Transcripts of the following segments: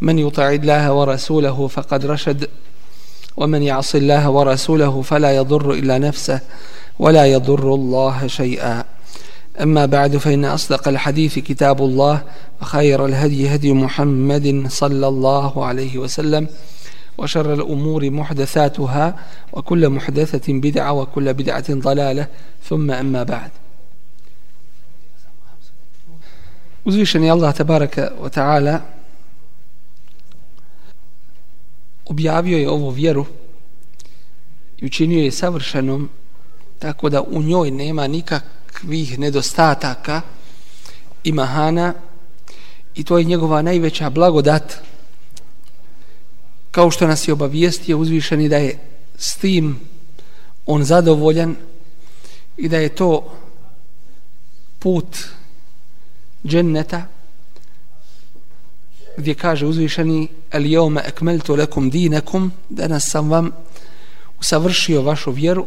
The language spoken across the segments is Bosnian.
من يطع الله ورسوله فقد رشد ومن يعص الله ورسوله فلا يضر إلا نفسه ولا يضر الله شيئا. أما بعد فإن أصدق الحديث كتاب الله وخير الهدي هدي محمد صلى الله عليه وسلم وشر الأمور محدثاتها وكل محدثة بدعة وكل بدعة ضلالة. ثم أما بعد. Uzvišeni Allah tabaraka wa ta'ala objavio je ovu vjeru i učinio je savršenom tako da u njoj nema nikakvih nedostataka i mahana i to je njegova najveća blagodat. Kao što nas je obavijestio uzvišeni da je s tim on zadovoljan i da je to put dženneta gdje kaže uzvišeni el jome ekmeltu lekum dinekum danas sam vam usavršio vašu vjeru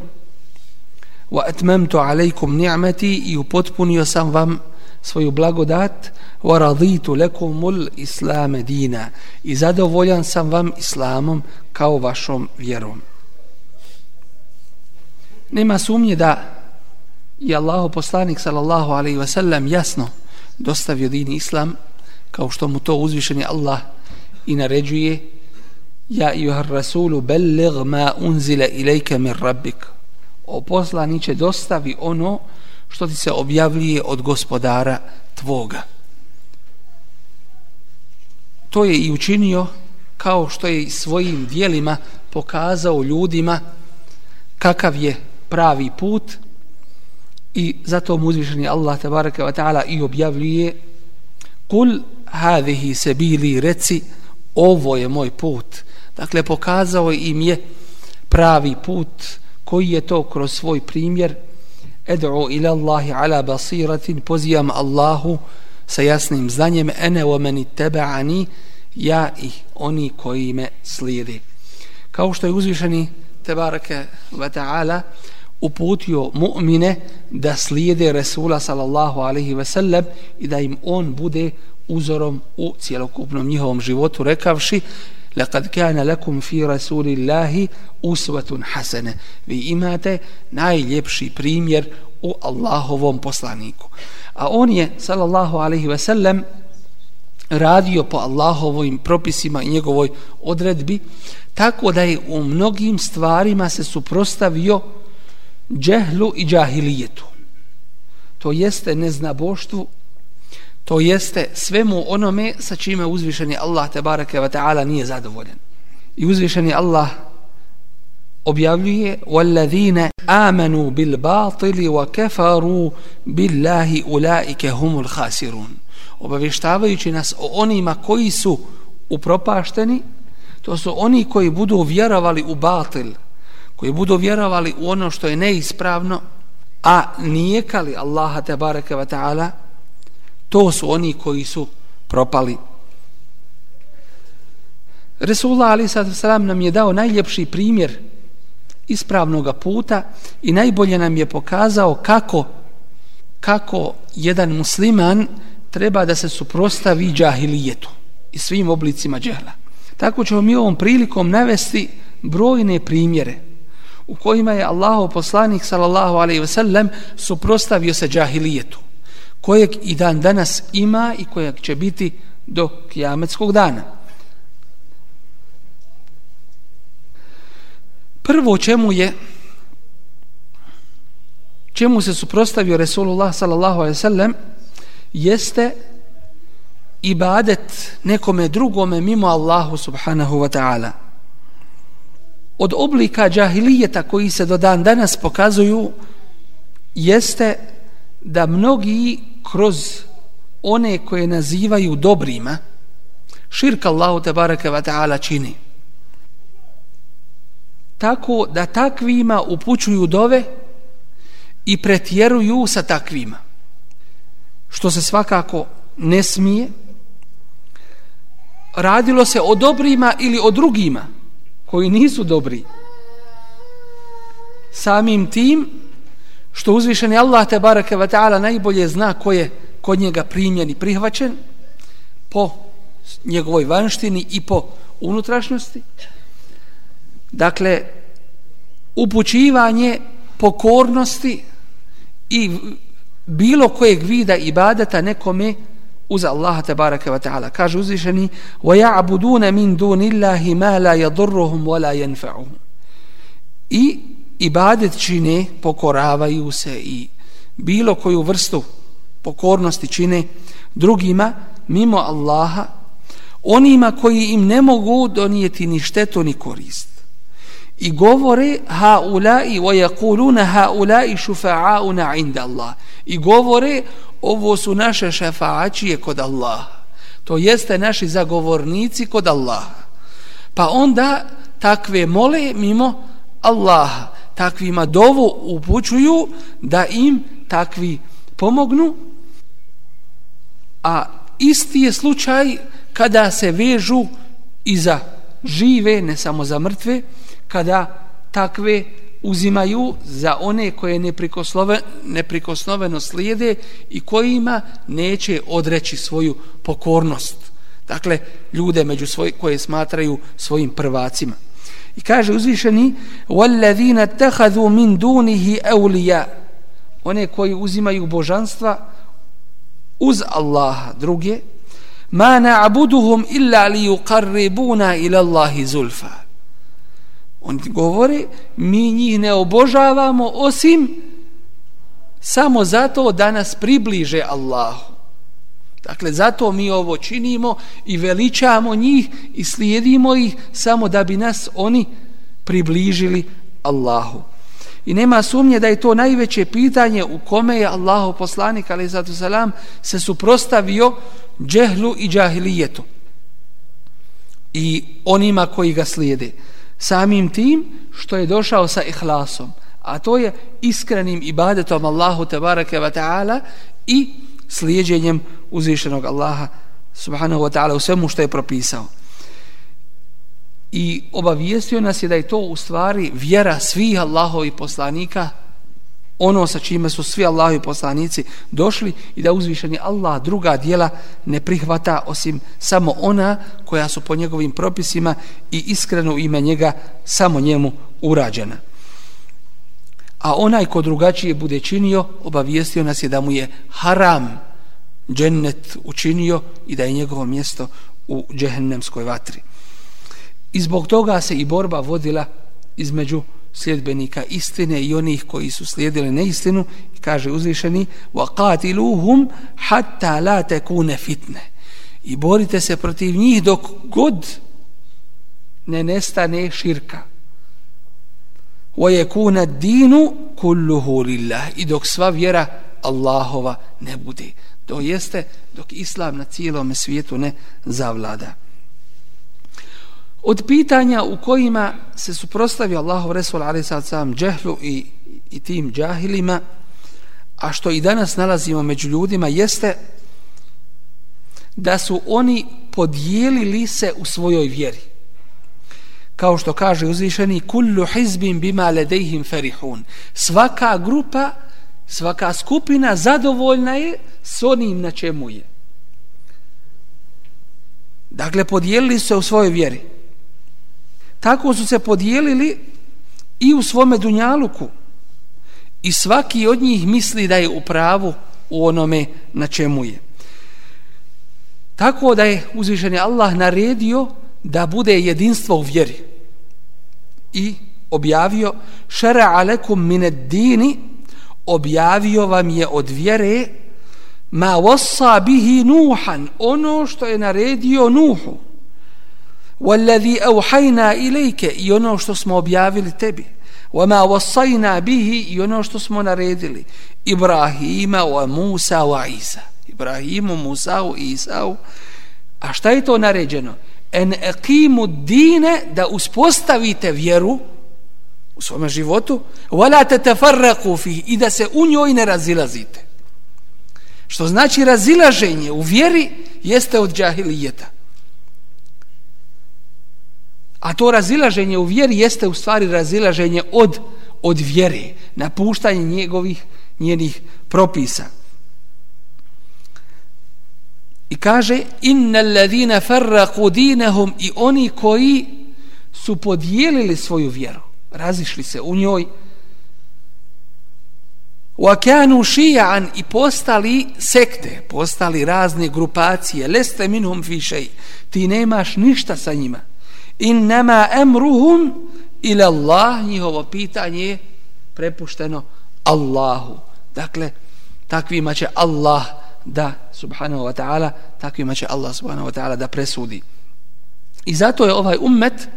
wa etmemtu alejkum ni'meti i upotpunio sam vam svoju blagodat wa raditu lekumul islame dina i zadovoljan sam vam islamom kao vašom vjerom. Nema sumnje da je Allahu poslanik sallallahu alaihi ve sellem jasno dostavio din islam kao što mu to uzvišeni Allah i naređuje ja i har rasulu bellig ma unzile ilajke min rabbik. O poslaniće dostavi ono što ti se objavljuje od gospodara tvoga. To je i učinio kao što je svojim dijelima pokazao ljudima kakav je pravi put i zato mu uzvišeni Allah tabaraka wa ta'ala i objavljuje kul hadihi sebili reci ovo je moj put. Dakle pokazao im je pravi put koji je to kroz svoj primjer. Ed'u ila Allahi ala basiratin pozivam Allahu sa jasnim znanjem ene wa meni tebe'ani ja i oni koji me slijedi kao što je uzvišeni tebareke wa ta'ala uputio mu'mine da slijede Resula sallallahu alaihi ve sellem i da im on bude uzorom u cijelokupnom njihovom životu rekavši لقد كان لكم في رسول الله أسوة حسنة vi imate najljepši primjer u Allahovom poslaniku a on je sallallahu alaihi ve sellem radio po Allahovim propisima i njegovoj odredbi tako da je u mnogim stvarima se suprostavio džehlu i džahilijetu to jeste neznaboštvu to jeste svemu onome sa čime uzvišeni Allah te bareke ve taala nije zadovoljan i uzvišeni Allah objavljuje walladine amanu bil batili wa kafaru billahi ulaike humul khasirun. Obavještavajući nas o onima koji su upropašteni to su oni koji budu vjerovali u batil koji budu vjerovali u ono što je neispravno a nijekali Allaha te bareke ve taala to su oni koji su propali Resulullah ali sad salam nam je dao najljepši primjer ispravnog puta i najbolje nam je pokazao kako kako jedan musliman treba da se suprostavi džahilijetu i svim oblicima džehla. Tako ćemo mi ovom prilikom navesti brojne primjere u kojima je Allahov poslanik sallallahu alejhi ve sellem suprostavio se džahilijetu kojeg i dan danas ima i kojeg će biti do kijametskog dana. Prvo čemu je čemu se suprostavio Resulullah sallallahu alejhi ve sellem jeste ibadet nekome drugome mimo Allahu subhanahu wa ta'ala. Od oblika džahilijeta koji se do dan danas pokazuju jeste da mnogi kroz one koje nazivaju dobrima širka Allahu te baraka wa ta'ala čini. Tako da takvima upućuju dove i pretjeruju sa takvima što se svakako ne smije. Radilo se o dobrima ili o drugima koji nisu dobri. Samim tim što uzvišeni Allah te barake wa ta'ala najbolje zna ko je kod njega primjen i prihvaćen po njegovoj vanštini i po unutrašnjosti dakle upućivanje pokornosti i bilo kojeg vida ibadeta nekome uz Allaha tabaraka wa ta'ala. Kaže uzvišeni وَيَعْبُدُونَ مِنْ دُونِ اللَّهِ مَا لَا يَضُرُّهُمْ وَلَا يَنْفَعُهُمْ I ibadet čine, pokoravaju se i bilo koju vrstu pokornosti čine drugima mimo Allaha onima koji im ne mogu donijeti ni štetu ni korist i govore haulai wa yaquluna haulai shufa'auna 'inda Allah i govore ovo su naše šefaatije kod Allaha. to jeste naši zagovornici kod Allaha. pa onda takve mole mimo Allaha takvima dovu upućuju da im takvi pomognu a isti je slučaj kada se vežu i za žive, ne samo za mrtve, kada takve uzimaju za one koje neprikosnoveno slijede i kojima neće odreći svoju pokornost. Dakle, ljude među svoj, koje smatraju svojim prvacima. I kaže uzvišeni وَالَّذِينَ تَحَذُوا مِنْ دُونِهِ أَوْلِيَا One koji uzimaju božanstva uz Allaha druge ma na'buduhum illa li yuqarribuna ila Allahi zulfa on govori mi njih ne obožavamo osim samo zato da nas približe Allahu dakle zato mi ovo činimo i veličamo njih i slijedimo ih samo da bi nas oni približili Allahu. I nema sumnje da je to najveće pitanje u kome je Allahu poslanik ali zato salam se suprostavio džehlu i džahilijetu i onima koji ga slijede. Samim tim što je došao sa ihlasom a to je iskrenim ibadetom Allahu tebareke wa ta'ala i slijedjenjem uzvišenog Allaha subhanahu wa ta'ala u svemu što je propisao i obavijestio nas je da je to u stvari vjera svih Allahovi poslanika ono sa čime su svi Allahovi poslanici došli i da uzvišeni Allah druga dijela ne prihvata osim samo ona koja su po njegovim propisima i iskreno ime njega samo njemu urađena. A onaj ko drugačije bude činio, obavijestio nas je da mu je haram džennet učinio i da je njegovo mjesto u džehennemskoj vatri. I zbog toga se i borba vodila između sljedbenika istine i onih koji su slijedili neistinu i kaže uzvišeni وَقَاتِلُوهُمْ حَتَّى لَا تَكُونَ فِتْنَ i borite se protiv njih dok god ne nestane širka وَيَكُونَ الدِّينُ كُلُّهُ لِلَّهِ i dok sva vjera Allahova ne bude to jeste dok Islam na cijelom svijetu ne zavlada. Od pitanja u kojima se suprostavio Allahov Resul Ali sad sam džehlu i, i tim džahilima a što i danas nalazimo među ljudima jeste da su oni podijelili se u svojoj vjeri. Kao što kaže uzvišeni kullu hizbin bima ledejhim ferihun. Svaka grupa svaka skupina zadovoljna je s onim na čemu je. Dakle podijelili se u svojoj vjeri. Tako su se podijelili i u svome dunjaluku. I svaki od njih misli da je u pravu u onome na čemu je. Tako da je uzvišeni Allah naredio da bude jedinstvo u vjeri. I objavio šara alekum mined dini objavio vam je od vjere ma wasa bihi nuhan ono što je naredio nuhu والذي أوحينا إليك يونو što smo objavili tebi وما وصينا به يونو što smo naredili إبراهيم وموسى وعيسى إبراهيم وموسى وعيسى a šta je to naređeno en eqimu dine da uspostavite vjeru u svome životu wala tatafarraqu fi i da se u njoj ne razilazite. Što znači razilaženje u vjeri jeste od džahilijeta. A to razilaženje u vjeri jeste u stvari razilaženje od od vjere napuštanje njegovih njenih propisa. I kaže innal ladina farraqu dinahum i oni koji su podijelili svoju vjeru razišli se u njoj. Wa kanu i postali sekte postali razne grupacije. Leste minhum fi shay. Ti nemaš ništa sa njima. Innama amruhum ila Allah. Njihovo pitanje prepušteno Allahu. Dakle takvima će Allah da subhanahu wa ta'ala takvima će Allah subhanahu wa ta'ala da presudi. I zato je ovaj ummet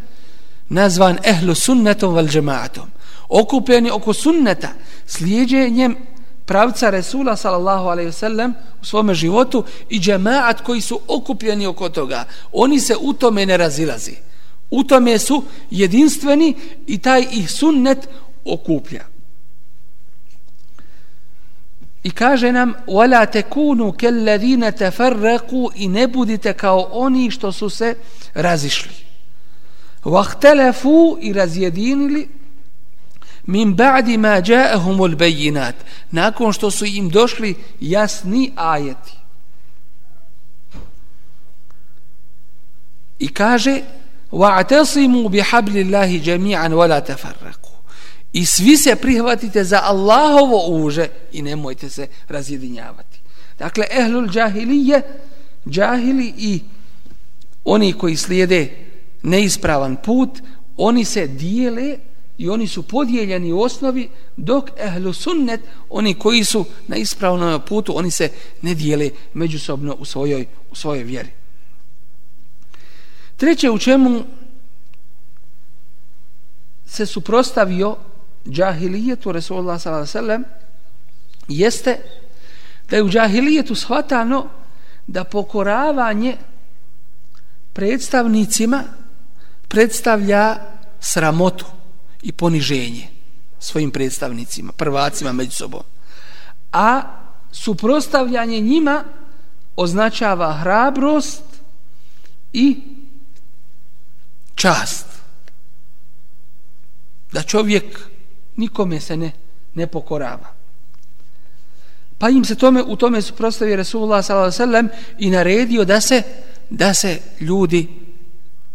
nazvan ehlu sunnetom vel džemaatom. Okupljeni oko sunneta slijedjenjem pravca Resula sallallahu alaihi wasallam u svome životu i džemaat koji su okupljeni oko toga. Oni se u tome ne razilazi. U tome su jedinstveni i taj ih sunnet okuplja. I kaže nam wala takunu kalladhina tafarraqu i ne budite kao oni što su se razišli. Wahtalafu i razjedinili min ba'di ma ja'ahum al-bayyinat. Nakon što su im došli jasni ajeti. I kaže wa'tasimu bihablillahi jami'an wala tafarraqu i svi se prihvatite za Allahovo uže i nemojte se razjedinjavati. Dakle, ehlul džahilije, džahili i oni koji slijede neispravan put, oni se dijele i oni su podijeljeni u osnovi, dok ehlu sunnet, oni koji su na ispravnom putu, oni se ne dijele međusobno u svojoj, u svojoj vjeri. Treće u čemu se suprostavio džahilijetu Resulullah s.a.v. jeste da je u džahilijetu shvatano da pokoravanje predstavnicima predstavlja sramotu i poniženje svojim predstavnicima, prvacima među sobom. A suprostavljanje njima označava hrabrost i čast. Da čovjek nikome se ne, ne pokorava. Pa im se tome, u tome suprostavi Resulullah s.a.v. i naredio da se, da se ljudi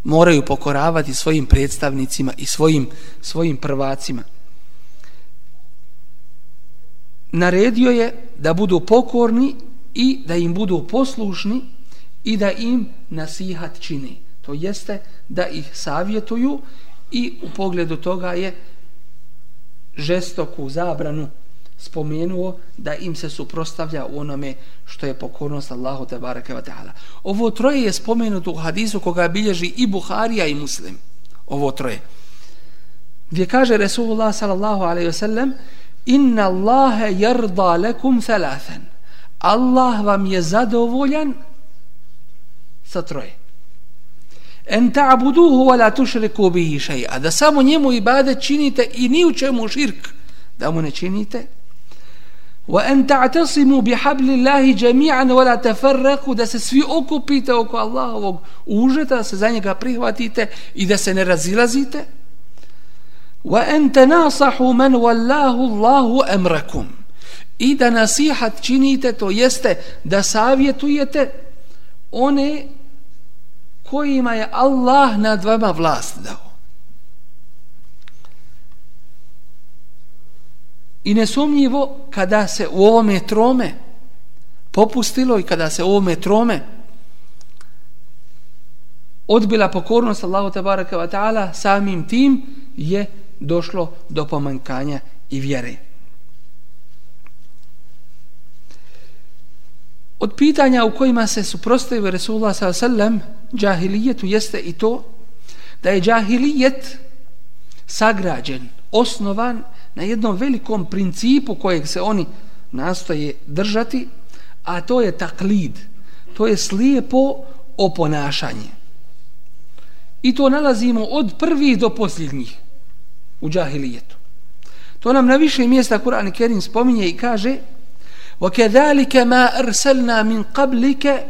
moraju pokoravati svojim predstavnicima i svojim, svojim prvacima. Naredio je da budu pokorni i da im budu poslušni i da im nasihat čini. To jeste da ih savjetuju i u pogledu toga je žestoku zabranu spomenuo da im se suprostavlja u onome što je pokornost Allahu te bareke ve taala. Ovo troje je spomenuto u hadisu koga bilježi i Buharija i Muslim. Ovo troje. Gdje kaže Resulullah sallallahu alejhi ve sellem inna Allaha yarda lakum thalathan. Allah vam je zadovoljan sa troje en ta'buduhu wa la tushriku bihi shay'a da samo njemu ibadet činite i ni u čemu širk da mu ne činite wa an ta'tasimu bi hablillahi jami'an wa la tafarraqu da se svi okupite oko Allahovog užeta da se za njega prihvatite i da se ne razilazite wa an tanasahu man wallahu Allahu amrakum i da nasihat činite to jeste da savjetujete one kojima je Allah nad vama vlast dao. I nesumnjivo kada se u ovome trome popustilo i kada se u ovome trome odbila pokornost Allahu tabaraka wa ta'ala samim tim je došlo do pomankanja i vjere. Od pitanja u kojima se suprostavio Resulullah s.a.v. džahilijetu jeste i to da je džahilijet sagrađen, osnovan na jednom velikom principu kojeg se oni nastoje držati, a to je taklid, to je slijepo oponašanje. I to nalazimo od prvih do posljednjih. u džahilijetu. To nam na više mjesta Kur'an i Kerim spominje i kaže وَكَذَلِكَ مَا أَرْسَلْنَا مِنْ قَبْلِكَ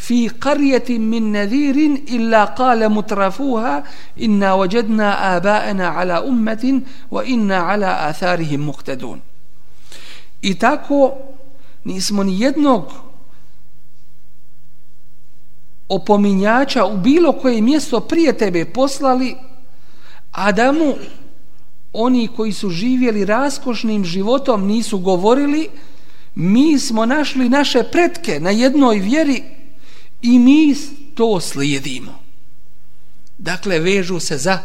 fi qaryati min nadhirin illa qala mutrafuha inna wajadna aba'ana ala ummatin wa inna ala atharihim muqtadun. I tako nismo ni jednog opominjača u bilo koje mjesto prije tebe poslali Adamu oni koji su živjeli raskošnim životom nisu govorili mi smo našli naše pretke na jednoj vjeri i mi to slijedimo. Dakle, vežu se za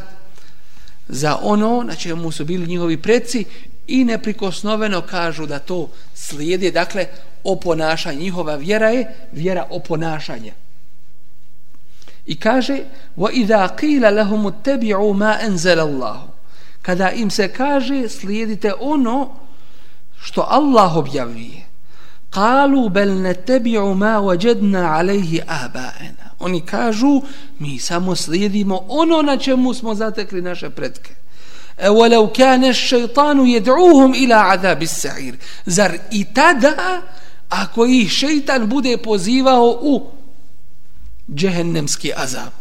za ono na čemu su bili njihovi preci i neprikosnoveno kažu da to slijedi. Dakle, oponašanje. Njihova vjera je vjera oponašanja. I kaže وَإِذَا قِيلَ لَهُمُ اتَّبِعُوا مَا أَنزَلَ اللَّهُ Kada im se kaže slijedite ono što Allah objavuje. Kalu bel ne ma wajadna alejhi aba'ena. Oni kažu, mi samo slijedimo ono na čemu smo zatekli naše predke. E walau kane šeitanu jed'uhum ila adabis sa'ir. Zar i tada, ako ih šeitan bude pozivao u džehennemski azab?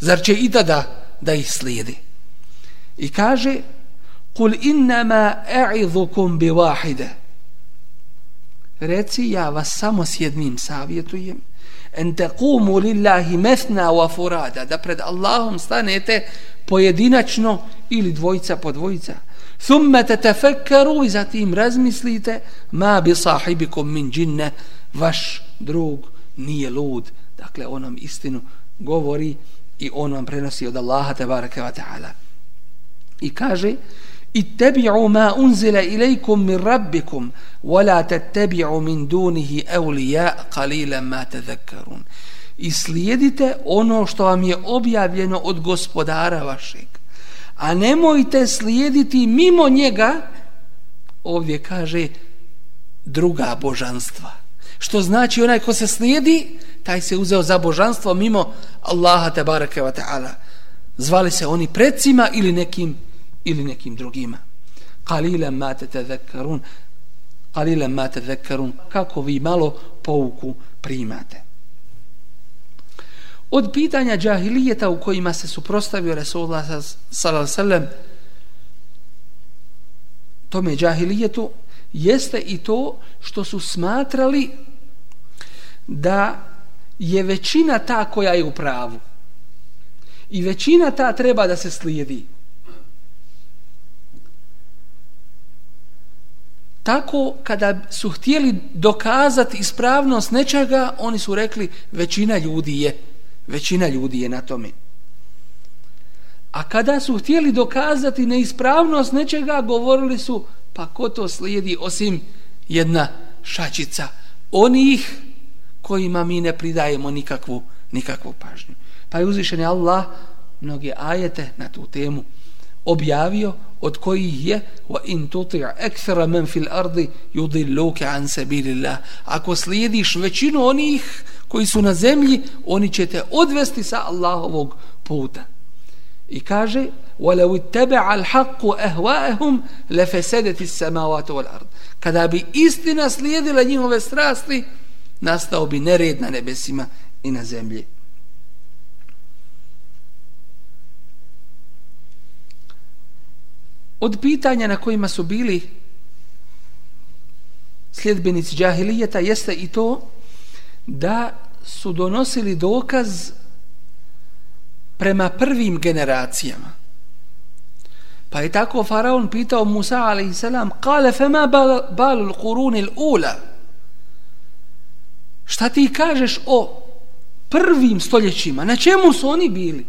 Zar će i tada da ih slijedi? I kaže, kul innama e'idhukum bi wahideh reci ja vas samo s jednim savjetujem. En tekumu lillahi methna wa furada. Da pred Allahom stanete pojedinačno ili dvojica po dvojica. Thumma tatafakkaru i zatim razmislite ma bi sahibikum min džinne, vaš drug nije lud. Dakle on nam istinu govori i on vam prenosi od Allaha tebareke wa ta'ala. I kaže اتبعوا ما أنزل إليكم من ربكم ولا تتبعوا من دونه أولياء قليلا ما تذكرون i slijedite ono što vam je objavljeno od gospodara vašeg. A nemojte slijediti mimo njega ovdje kaže druga božanstva. Što znači onaj ko se slijedi taj se uzeo za božanstvo mimo Allaha te bareke ve taala. Zvali se oni predsima ili nekim ili nekim drugima. Qalilan ma tatadhakkarun. Qalilan ma tatadhakkarun. Kako vi malo pouku primate. Od pitanja džahilijeta u kojima se suprostavio Resulullah sallallahu alejhi tome džahilijetu jeste i to što su smatrali da je većina ta koja je u pravu. I većina ta treba da se slijedi. Tako, kada su htjeli dokazati ispravnost nečega, oni su rekli većina ljudi je, većina ljudi je na tome. A kada su htjeli dokazati neispravnost nečega, govorili su, pa ko to slijedi osim jedna šačica onih kojima mi ne pridajemo nikakvu, nikakvu pažnju. Pa je uzvišen Allah mnoge ajete na tu temu objavio od kojih je wa in tuti' akthara man fil ardi yudilluka an sabilillah. Ako slijediš većinu onih koji su na zemlji oni će te odvesti sa Allahovog puta. I kaže walau ittaba'a al-haqqu ahwa'ahum lafasadat as-samawati wal ard. Kada bi istina slijedila njihove strasti nastao bi nered na nebesima i na zemlji. Od pitanja na kojima su bili sljedbenici džahilijeta jeste i to da su donosili dokaz prema prvim generacijama. Pa je tako faraon pitao Musa a.s. Kale fema balul kurunil ula Šta ti kažeš o prvim stoljećima? Na čemu su oni bili?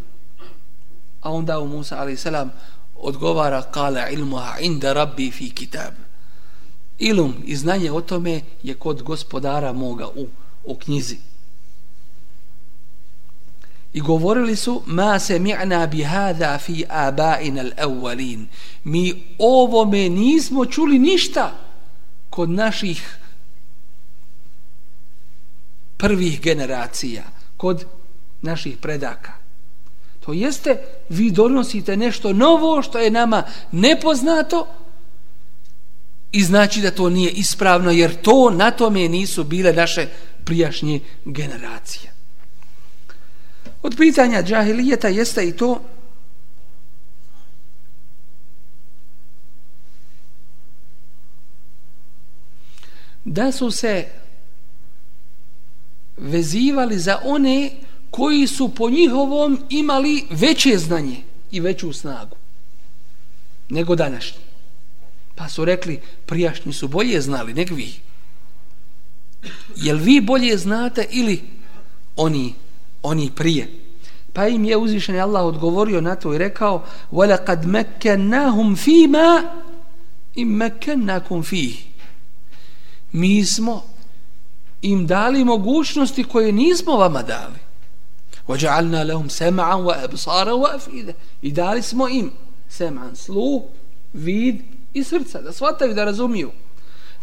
A onda u Musa a.s odgovara kala ilmuha inda rabbi fi kitab. Ilum i znanje o tome je kod gospodara moga u, u knjizi. I govorili su ma se mi'na bi hada fi abaina al-awwalin. Mi ovome nismo čuli ništa kod naših prvih generacija kod naših predaka. To jeste, vi donosite nešto novo što je nama nepoznato i znači da to nije ispravno jer to na tome nisu bile naše prijašnje generacije. Od pitanja džahilijeta jeste i to da su se vezivali za one koji su po njihovom imali veće znanje i veću snagu nego današnji. Pa su rekli, prijašnji su bolje znali, nek vi. Jel vi bolje znate ili oni, oni prije? Pa im je uzvišen Allah odgovorio na to i rekao وَلَقَدْ مَكَّنَّهُمْ فِي مَا إِمْ مَكَّنَّكُمْ فِيهِ Mi smo im dali mogućnosti koje nismo vama dali. وَجَعَلْنَا لَهُمْ سَمَعًا وَأَبْصَارًا وَأَفِيدًا I dali smo im seman, sluh, vid i srca, da shvataju, da razumiju.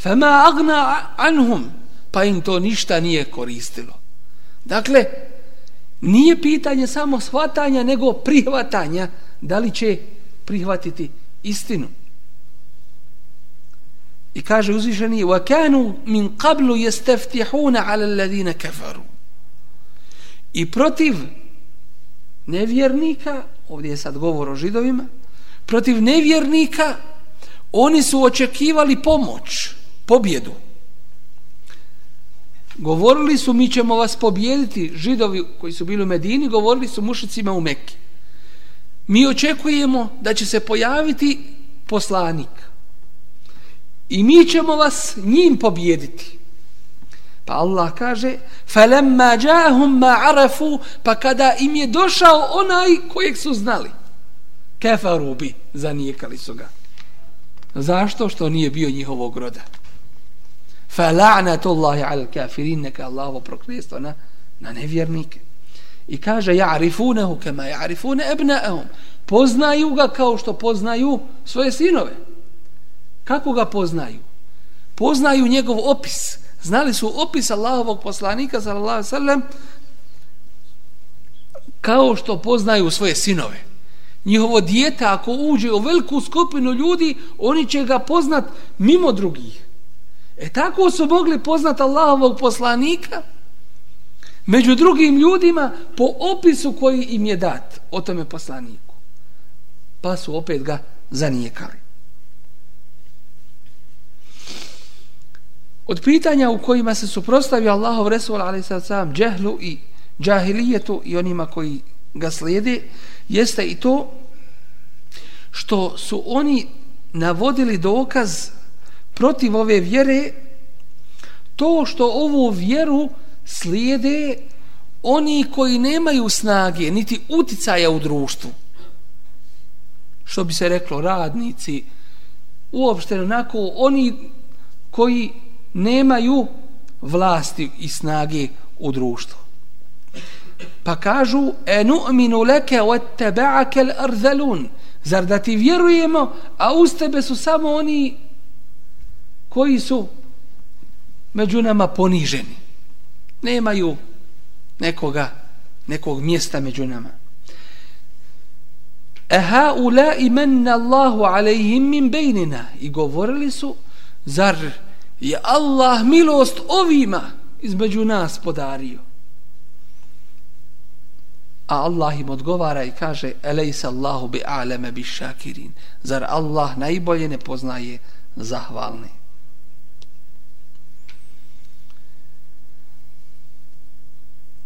فَمَا أَغْنَا عَنْهُمْ Pa im to ništa nije koristilo. Dakle, nije pitanje samo shvatanja, nego prihvatanja. Da li će prihvatiti istinu? I kaže uzvišeni وَكَانُوا مِنْ قَبْلُ يَسْتَفْتِحُونَ عَلَى الَّذِينَ كَفَرُوا I protiv nevjernika, ovdje je sad govor o židovima, protiv nevjernika oni su očekivali pomoć, pobjedu. Govorili su mi ćemo vas pobjediti, židovi koji su bili u Medini, govorili su mušicima u Mekki. Mi očekujemo da će se pojaviti poslanik. I mi ćemo vas njim pobjediti. Pa Allah kaže فَلَمَّا جَاهُمْ مَا عَرَفُوا Pa kada im je došao onaj kojeg su znali kefaru bi zanijekali su ga. Zašto? Što nije bio njihovog roda. فَلَعْنَةُ اللَّهِ عَلَى الْكَافِرِينَ Neka Allahovo proklijestvo na, na nevjernike. I kaže يَعْرِفُونَهُ كَمَا يَعْرِفُونَ أَبْنَأَهُمْ Poznaju ga kao što poznaju svoje sinove. Kako ga poznaju? Poznaju njegov opis. Znali su opis Allahovog poslanika sallallahu alejhi ve sellem kao što poznaju svoje sinove. Njihovo dijete ako uđe u veliku skupinu ljudi, oni će ga poznat mimo drugih. E tako su mogli poznat Allahovog poslanika među drugim ljudima po opisu koji im je dat o tome poslaniku. Pa su opet ga zanijekali. Od pitanja u kojima se suprostavio Allahov Resul a.s. džehlu i džahilijetu i onima koji ga slijede, jeste i to što su oni navodili dokaz protiv ove vjere to što ovu vjeru slijede oni koji nemaju snage niti uticaja u društvu što bi se reklo radnici uopšte onako oni koji nemaju vlasti i snage u društvu. Pa kažu enu'minu leke wa teba'ake l'arzalun zar da ti vjerujemo a uz tebe su samo oni koji su među nama poniženi. Nemaju nekoga nekog mjesta među nama. Eha ula imenna Allahu alaihim min bejnina i govorili su zar je Allah milost ovima između nas podario. A Allah im odgovara i kaže elejsa Allahu bi aleme bi šakirin. Zar Allah najbolje ne poznaje zahvalni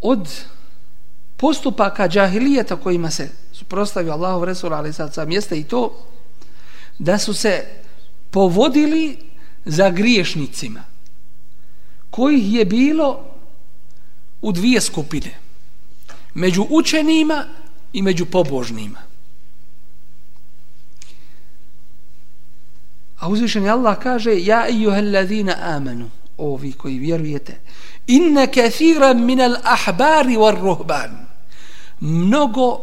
od postupaka džahilijeta kojima se suprostavio Allahov Resul ali sad sam jeste i to da su se povodili za griješnicima kojih je bilo u dvije skupine među učenima i među pobožnima. A uzvišeni Allah kaže ja i amanu ovi koji vjerujete inne kathiran minal ahbari war ruhban. Mnogo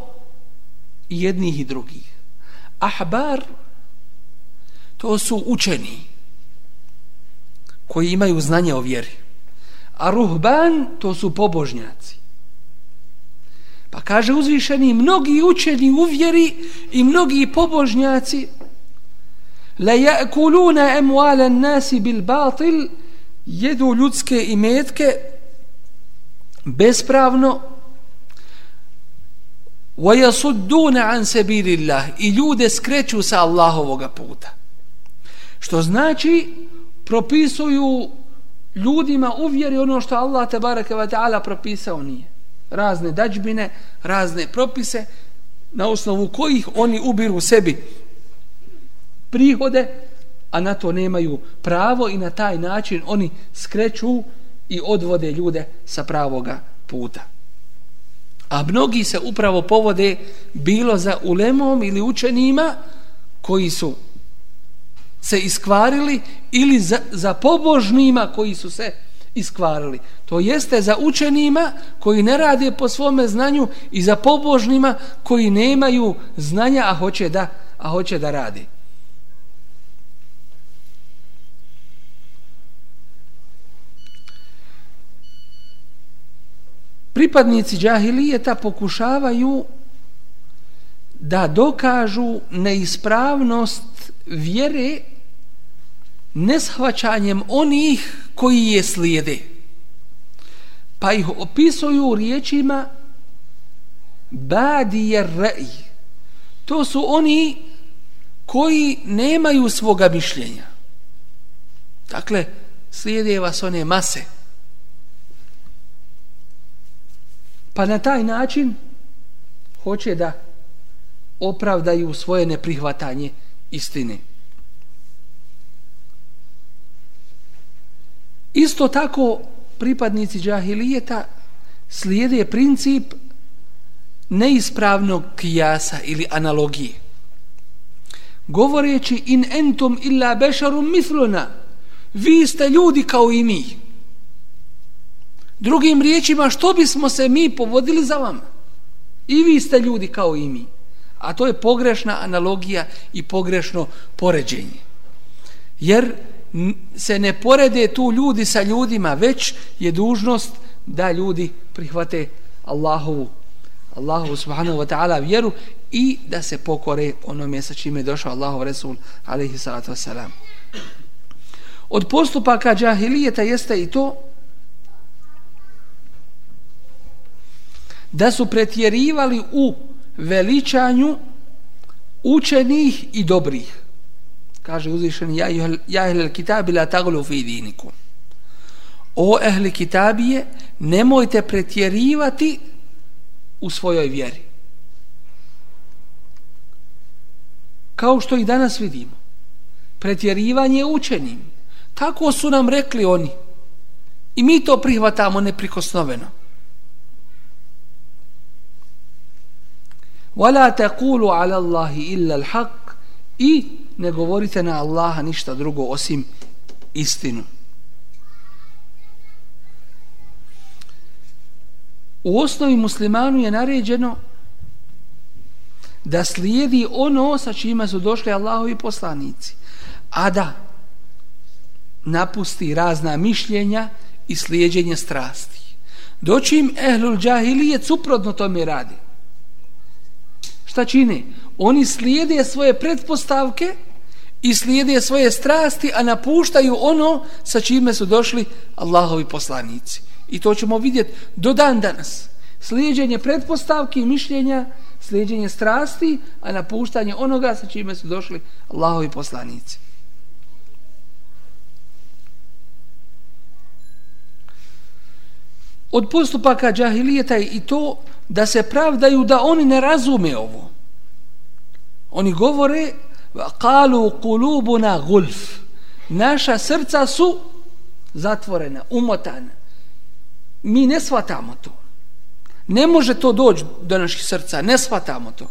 jednih i drugih. Ahbar to su učeni koji imaju znanje o vjeri. A ruhban to su pobožnjaci. Pa kaže uzvišeni, mnogi učeni u vjeri i mnogi pobožnjaci la yakuluna amwala an-nas bil batil jedu ljudske imetke bespravno wa yasudduna an sabilillah i ljude skreću sa Allahovog puta. Što znači propisuju ljudima uvjeri ono što Allah te bareke ve taala propisao nije. Razne dađbine razne propise na osnovu kojih oni ubiru sebi prihode a na to nemaju pravo i na taj način oni skreću i odvode ljude sa pravoga puta. A mnogi se upravo povode bilo za ulemom ili učenima koji su se iskvarili ili za, za pobožnima koji su se iskvarili. To jeste za učenima koji ne rade po svome znanju i za pobožnima koji nemaju znanja, a hoće da, a hoće da radi. Pripadnici džahilijeta pokušavaju da dokažu neispravnost vjere neshvaćanjem onih koji je slijede. Pa ih opisuju riječima badije rej. To su oni koji nemaju svoga mišljenja. Dakle, slijede vas one mase. Pa na taj način hoće da opravdaju svoje neprihvatanje istine. Isto tako pripadnici džahilijeta slijede princip neispravnog kijasa ili analogije. Govoreći in entum illa bešarum misluna, vi ste ljudi kao i mi. Drugim riječima, što bismo se mi povodili za vama? I vi ste ljudi kao i mi. A to je pogrešna analogija i pogrešno poređenje. Jer se ne porede tu ljudi sa ljudima, već je dužnost da ljudi prihvate Allahovu Allahu subhanahu wa ta'ala vjeru i da se pokore onome sa čime je došao Allahov Resul alaihi salatu wasalam. Od postupaka džahilijeta jeste i to da su pretjerivali u veličanju učenih i dobrih kaže uzvišen, ja, ja el-kitabi la taglu fi dinikum. O ehli kitabije nemojte pretjerivati u svojoj vjeri. Kao što i danas vidimo pretjerivanje učenim tako su nam rekli oni. I mi to prihvatamo neprikosnoveno. Wala taqulu ala Allahi illa al-haq i ne govorite na Allaha ništa drugo osim istinu. U osnovi muslimanu je naređeno da slijedi ono sa čime su došli Allahovi poslanici, a da napusti razna mišljenja i slijedjenje strasti. Doćim ehlul džahilije suprotno tome radi. Šta čine? Oni slijede svoje pretpostavke i slijede svoje strasti, a napuštaju ono sa čime su došli Allahovi poslanici. I to ćemo vidjeti do dan danas. Slijedjenje pretpostavki i mišljenja, slijedjenje strasti, a napuštanje onoga sa čime su došli Allahovi poslanici. Od postupaka džahilijeta i to da se pravdaju da oni ne razume ovo. Oni govore kalu kulubuna gulf. Naša srca su zatvorena, umotana. Mi ne shvatamo to. Ne može to doći do naših srca ne shvatamo to.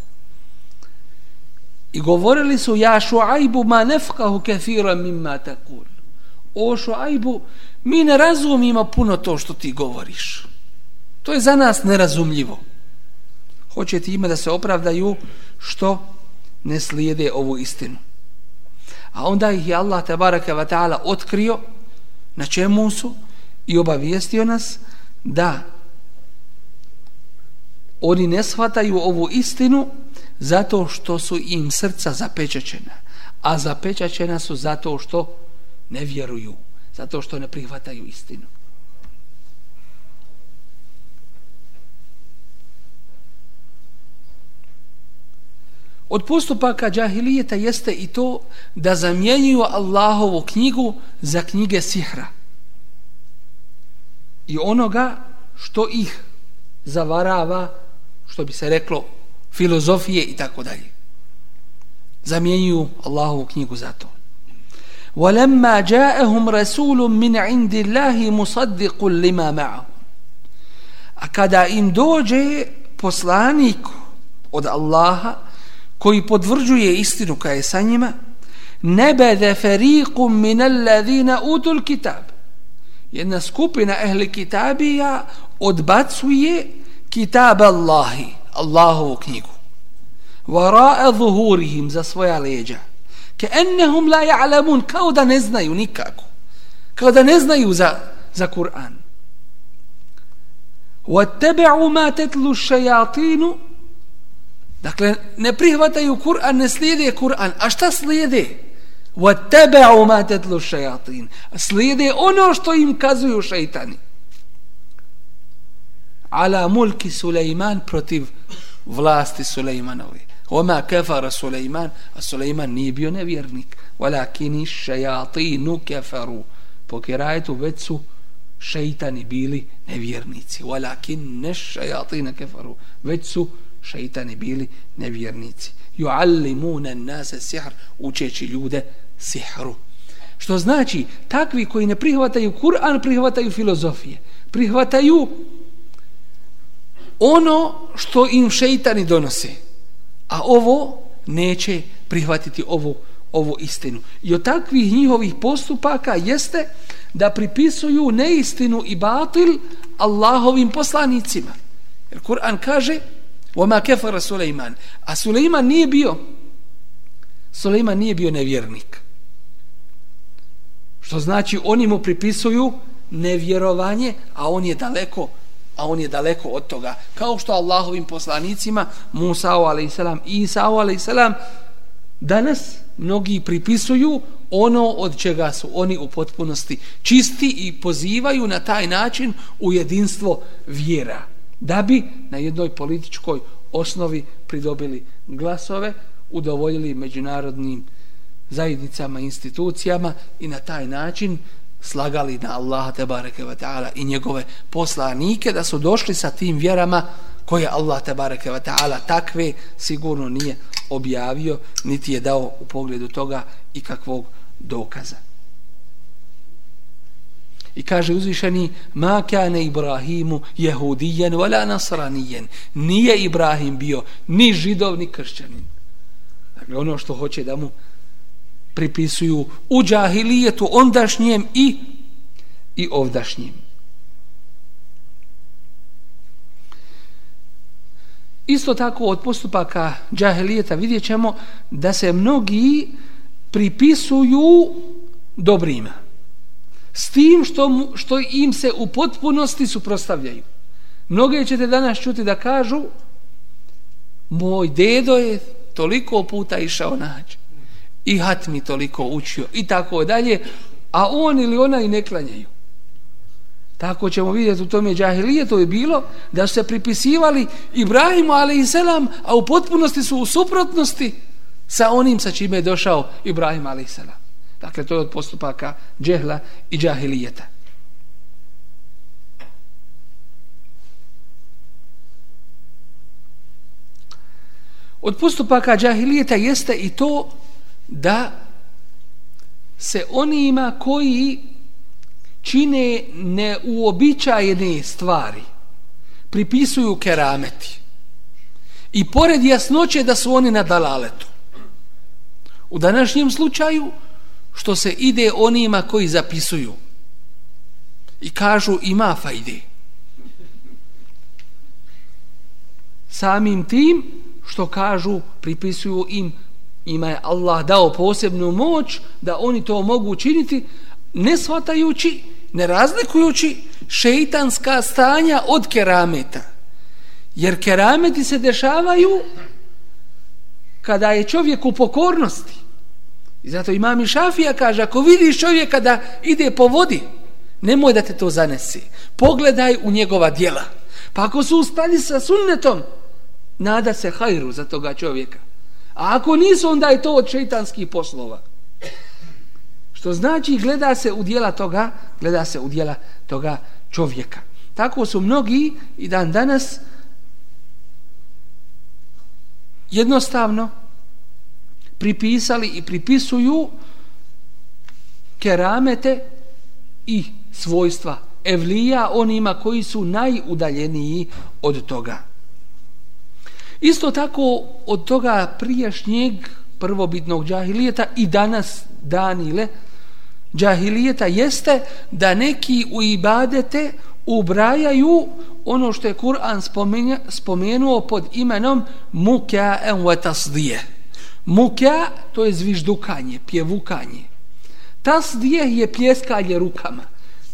I govorili su ja šuajbu ma nefkahu kefira mimma takul o šuajbu mi ne razumimo puno to što ti govoriš. To je za nas nerazumljivo. Hoće ti ima da se opravdaju što ne slijede ovu istinu. A onda ih je Allah tabaraka wa ta'ala otkrio na čemu su i obavijestio nas da oni ne shvataju ovu istinu zato što su im srca zapečećena, a zapečećena su zato što ne vjeruju zato što ne prihvataju istinu Od postupaka džahilijeta jeste i to da zamjenjuju Allahovu knjigu za knjige sihra. I onoga što ih zavarava, što bi se reklo, filozofije i tako dalje. Zamjenjuju Allahovu knjigu za to. وَلَمَّا جَاءَهُمْ رَسُولٌ مِنْ عِنْدِ اللَّهِ مُصَدِّقٌ لِمَا مَعَهُ A kada im dođe poslanik od Allaha, koji podvrđuje istinu koja je sa njima nebede feriqum min alladhina utul kitab jedna skupina ehli kitabija odbacuje kitab Allahi Allahovu knjigu vara'a zuhurihim za svoja leđa ke ennehum la ja'lamun kao da ne znaju nikako kao da ne znaju za, za Kur'an واتبعوا ما تتلو الشياطين Dakle, ne prihvataju Kur'an, ne slijede Kur'an. A šta slijede? وَتَّبَعُوا مَا تَتْلُوا شَيَاطِينَ Slijede ono što im kazuju šeitani. Ala mulki Sulejman protiv vlasti Sulejmanovi. Oma kefara Sulejman, a Sulejman nije bio nevjernik. Walakini šajatinu kefaru. Po kirajetu već su šeitani bili nevjernici. Walakin ne šajatina kefaru. Već su šeitani bili nevjernici. Juallimune nase sihr, učeći ljude sihru. Što znači, takvi koji ne prihvataju Kur'an, prihvataju filozofije. Prihvataju ono što im šeitani donose. A ovo neće prihvatiti ovu, ovu istinu. I od takvih njihovih postupaka jeste da pripisuju neistinu i batil Allahovim poslanicima. Jer Kur'an kaže Oma kefara Suleiman. A Suleiman nije bio Suleiman nije bio nevjernik. Što znači oni mu pripisuju nevjerovanje, a on je daleko a on je daleko od toga. Kao što Allahovim poslanicima Musa a.s. i Isa a.s. danas mnogi pripisuju ono od čega su oni u potpunosti čisti i pozivaju na taj način u jedinstvo vjera da bi na jednoj političkoj osnovi pridobili glasove, udovoljili međunarodnim zajednicama, institucijama i na taj način slagali na Allaha te bareke ve taala i njegove poslanike da su došli sa tim vjerama koje Allah te bareke ve taala takve sigurno nije objavio niti je dao u pogledu toga i kakvog dokaza. I kaže uzvišeni, ma kane Ibrahimu jehudijen, wala nasranijen. Nije Ibrahim bio ni židov, ni kršćanin. Dakle, ono što hoće da mu pripisuju u džahilijetu ondašnjem i i ovdašnjem. Isto tako od postupaka džahilijeta vidjet ćemo da se mnogi pripisuju dobrima s tim što, mu, što im se u potpunosti suprostavljaju. Mnoge ćete danas čuti da kažu moj dedo je toliko puta išao naći i hat mi toliko učio i tako dalje, a on ili ona i ne klanjaju. Tako ćemo vidjeti u tome džahilije, to je bilo da su se pripisivali Ibrahimu a.s. a u potpunosti su u suprotnosti sa onim sa čime je došao Ibrahim a.s. Dakle, to je od postupaka džehla i džahilijeta. Od postupaka džahilijeta jeste i to da se onima koji čine neuobičajene stvari pripisuju kerameti i pored jasnoće da su oni na dalaletu. U današnjem slučaju što se ide onima koji zapisuju i kažu ima fajde. Samim tim što kažu, pripisuju im, ima je Allah dao posebnu moć da oni to mogu učiniti, ne shvatajući, ne razlikujući šeitanska stanja od kerameta. Jer kerameti se dešavaju kada je čovjek u pokornosti. I zato imam i Šafija kaže, ako vidiš čovjeka da ide po vodi, nemoj da te to zanesi. Pogledaj u njegova dijela. Pa ako su ustali sa sunnetom, nada se hajru za toga čovjeka. A ako nisu, onda je to od šeitanskih poslova. Što znači gleda se u dijela toga, gleda se u dijela toga čovjeka. Tako su mnogi i dan danas jednostavno pripisali i pripisuju keramete i svojstva evlija onima koji su najudaljeniji od toga. Isto tako od toga prijašnjeg prvobitnog džahilijeta i danas danile džahilijeta jeste da neki u ibadete ubrajaju ono što je Kur'an spomenuo pod imenom muka en wa tasdije. Muka to je zviždukanje, pjevukanje. Tasdije je pljeskanje rukama.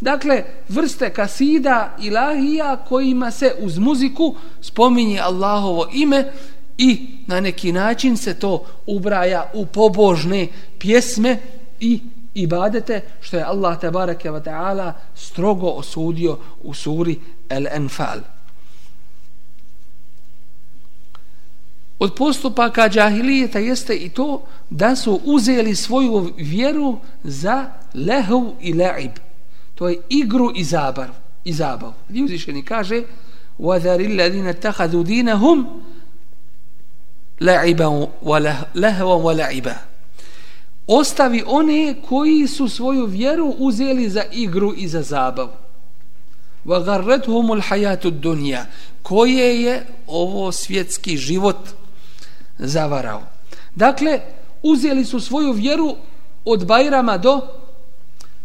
Dakle, vrste kasida ilahija kojima se uz muziku spominje Allahovo ime i na neki način se to ubraja u pobožne pjesme i ibadete što je Allah tabaraka wa ta'ala strogo osudio u suri El-Anfal. Od postupaka džahilijeta jeste i to da su uzeli svoju vjeru za lehu i la'ib. To je igru i zabav. I zabav. Gdje uzvišeni kaže وَذَرِ الَّذِينَ تَحَذُوا دِينَهُمْ لَعِبًا وَلَهْوًا وَلَعِبًا Ostavi one koji su svoju vjeru uzeli za igru i za zabavu. وَغَرَّتْهُمُ الْحَيَاتُ الدُّنْيَا Koje je ovo svjetski život Zavarao. Dakle, uzeli su svoju vjeru od Bajrama do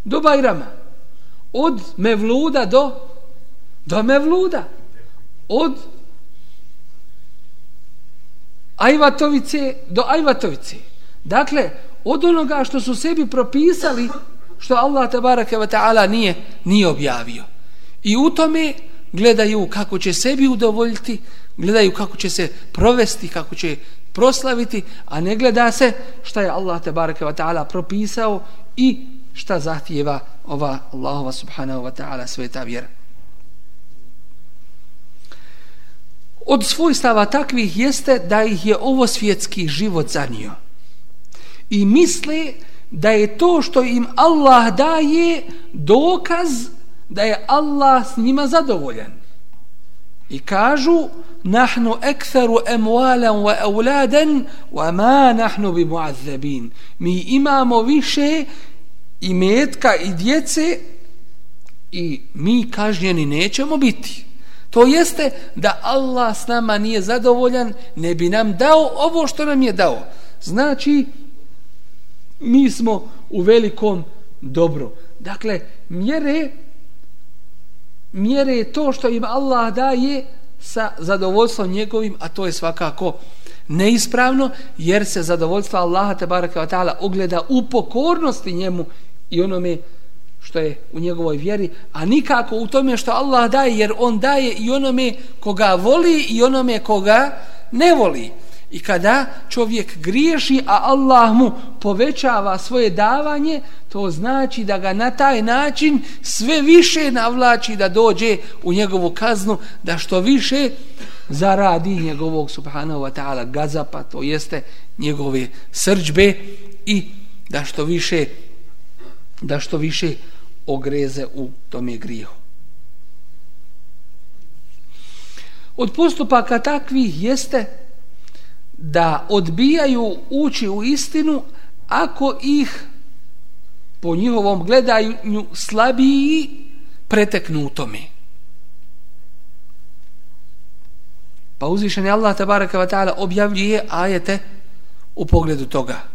do Bajrama. Od Mevluda do do Mevluda. Od Ajvatovice do Ajvatovice. Dakle od onoga što su sebi propisali što Allah tabaraka wa ta'ala nije, nije objavio. I u tome gledaju kako će sebi udovoljiti gledaju kako će se provesti kako će proslaviti a ne gleda se šta je Allah tabaraka ve ta'ala propisao i šta zahtijeva ova Allahova subhanahu wa ta'ala sveta vjera. Od svojstava takvih jeste da ih je ovo svjetski život zanio. I misle da je to što im Allah daje dokaz da je Allah s njima zadovoljan. I kažu nahnu ektharu emualan wa euladan wa ma nahnu bi muazzabin. Mi imamo više i metka i djece i mi kažnjeni nećemo biti. To jeste da Allah s nama nije zadovoljan, ne bi nam dao ovo što nam je dao. Znači, mi smo u velikom dobru. Dakle, mjere mjere to što im Allah daje sa zadovoljstvom njegovim, a to je svakako neispravno, jer se zadovoljstva Allaha te baraka wa ta'ala ogleda u pokornosti njemu i onome što je u njegovoj vjeri, a nikako u tome što Allah daje, jer on daje i onome koga voli i onome koga ne voli. I kada čovjek griješi, a Allah mu povećava svoje davanje, to znači da ga na taj način sve više navlači da dođe u njegovu kaznu, da što više zaradi njegovog subhanahu wa ta'ala gazapa, to jeste njegove srđbe i da što više da što više ogreze u tome grijehu. Od postupaka takvih jeste da odbijaju ući u istinu ako ih po njihovom gledanju slabiji preteknu u tome. Pa uzvišen je Allah tabaraka wa ta'ala objavljuje ajete u pogledu toga.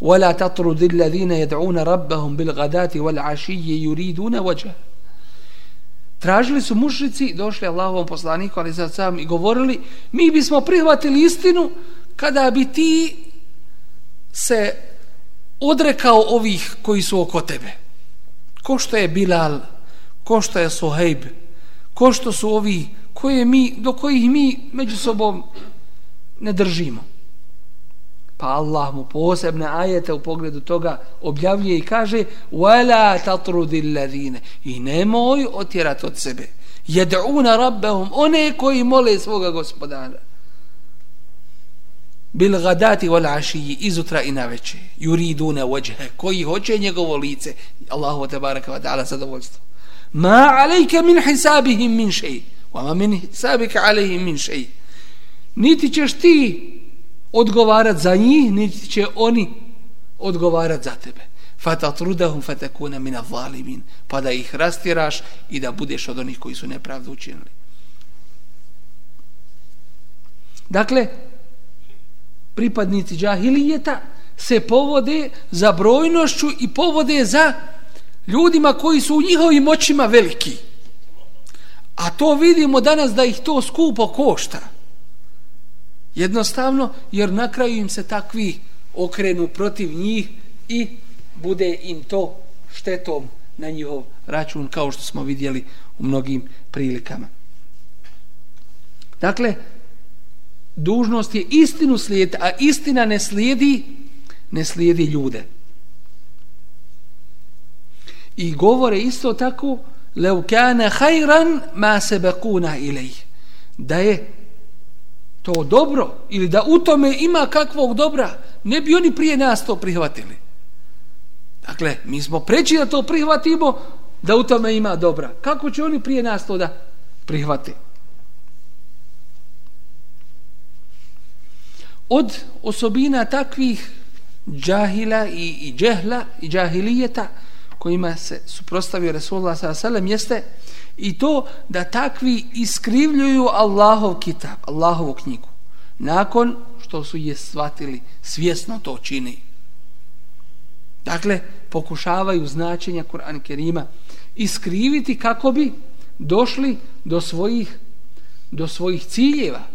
ولا تطرد الذين يدعون ربهم بالغداة والعشي يريدون وجه Tražili su mušrici, došli Allahovom poslaniku, ali sad sam i govorili, mi bismo prihvatili istinu kada bi ti se odrekao ovih koji su oko tebe. Ko što je Bilal, ko što je Suhejb, ko što su ovi koje mi, do kojih mi među sobom ne držimo. Pa Allah mu posebne ajete u pogledu toga objavljuje i kaže وَلَا تَطْرُدِ الَّذِينَ I nemoj otjerati od sebe. يَدْعُونَ رَبَّهُمْ One koji mole svoga gospodara. bil gadati wal ashi izutra i naveče. Yuriduna wajha. Koji hoće njegovo lice. Allahu te baraka wa taala zadovoljstvo. Ma alayka min hisabihim min shay. Wa ma min hisabika alejhim min shay. Niti ćeš ti odgovarat za njih niti će oni odgovarat za tebe. Fatatrudahum fatakuna min adh-dhalimin pa da ih rastiraš i da budeš od onih koji su nepravdu učinili. Dakle pripadnici džahilijeta se povode za brojnošću i povode za ljudima koji su u njihovim očima veliki. A to vidimo danas da ih to skupo košta. Jednostavno, jer na kraju im se takvi okrenu protiv njih i bude im to štetom na njihov račun, kao što smo vidjeli u mnogim prilikama. Dakle, dužnost je istinu slijediti, a istina ne slijedi, ne slijedi ljude. I govore isto tako, lev kana hajran ma sebekuna ilej. Da je to dobro, ili da u tome ima kakvog dobra, ne bi oni prije nas to prihvatili. Dakle, mi smo preći da to prihvatimo, da u tome ima dobra. Kako će oni prije nas to da prihvate od osobina takvih džahila i, i džehla i džahilijeta kojima se suprostavio Resulullah s.a.v. jeste i to da takvi iskrivljuju Allahov kitab, Allahovu knjigu nakon što su je shvatili svjesno to čini dakle pokušavaju značenja Kur'an Kerima iskriviti kako bi došli do svojih do svojih ciljeva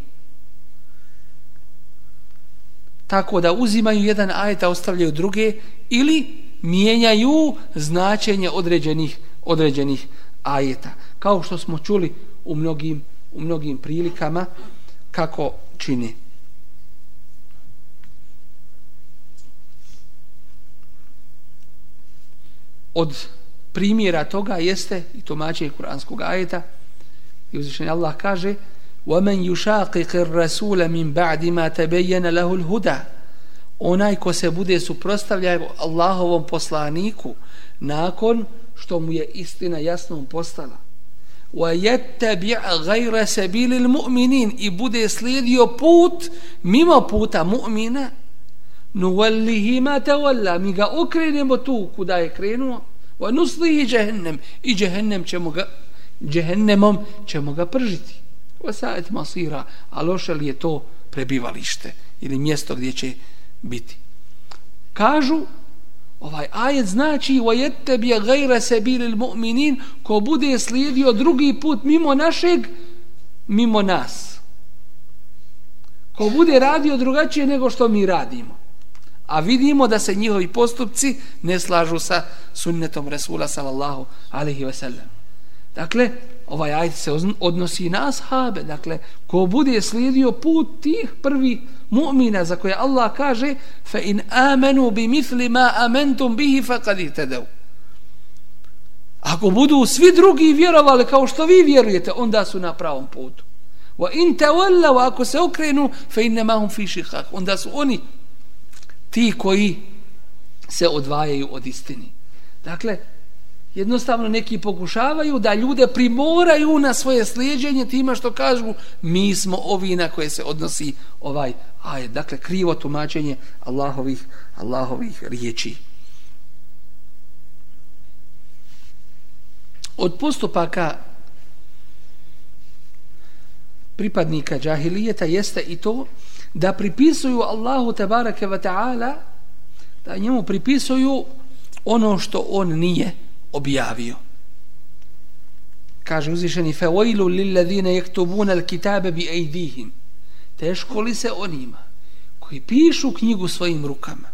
tako da uzimaju jedan ajet, a ostavljaju druge, ili mijenjaju značenje određenih, određenih ajeta. Kao što smo čuli u mnogim, u mnogim prilikama kako čini. Od primjera toga jeste i tumačenje kuranskog ajeta i uzvišenje Allah kaže ومن يشاقق الرسول من بعد ما تبين له الهدى onaj ko se bude suprostavljao Allahovom poslaniku nakon što mu je istina jasno postala wa yattabi' ghayra sabil almu'minin i bude slijedio put mimo puta mu'mina nuwallihi ma tawalla mi ga okrenemo tu kuda je krenuo wa nuslihi jahannam i jahannam ćemo ga jahannamom ćemo ga pržiti Vasajet masira, a loše li je to prebivalište ili mjesto gdje će biti. Kažu, ovaj ajet znači وَيَتَّ بِيَ غَيْرَ سَبِيلِ الْمُؤْمِنِينَ ko bude slijedio drugi put mimo našeg, mimo nas. Ko bude radio drugačije nego što mi radimo. A vidimo da se njihovi postupci ne slažu sa sunnetom Resula sallallahu alaihi wa sallam. Dakle, ovaj ajet se odnosi na ashabe, dakle, ko bude slijedio put tih prvi mu'mina za koje Allah kaže fa in amanu bi mithli ma amantum bihi faqad ihtadaw. Ako budu svi drugi vjerovali kao što vi vjerujete, onda su na pravom putu. Wa in tawallaw ako se okrenu fa inna hum fi shiqaq. Onda su oni ti koji se odvajaju od istini. Dakle, jednostavno neki pokušavaju da ljude primoraju na svoje slijedženje tima što kažu mi smo ovi na koje se odnosi ovaj aj dakle krivo tumačenje Allahovih Allahovih riječi. Od postupaka pripadnika džahilijeta jeste i to da pripisuju Allahu tebareke ve taala da njemu pripisuju ono što on nije objavio. Kaže uzvišeni fevojlu lilladine jektubuna al kitabe bi ejdihim. Teško li se onima koji pišu knjigu svojim rukama.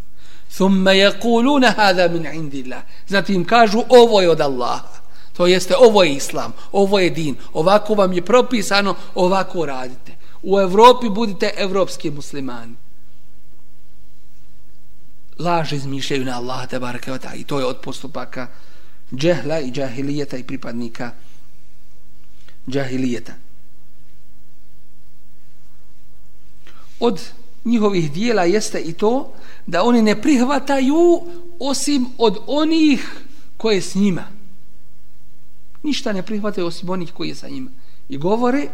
Thumma yakuluna hada min indillah. Zatim kažu ovo je od Allaha. To jeste, ovo je islam, ovo je din, ovako vam je propisano, ovako radite. U Evropi budite evropski muslimani. Laž izmišljaju na Allah, te barakavata, i to je od postupaka džehla i džahilijeta i pripadnika džahilijeta. Od njihovih dijela jeste i to da oni ne prihvataju osim od onih koje s njima. Ništa ne prihvataju osim onih koji je sa njima. I govore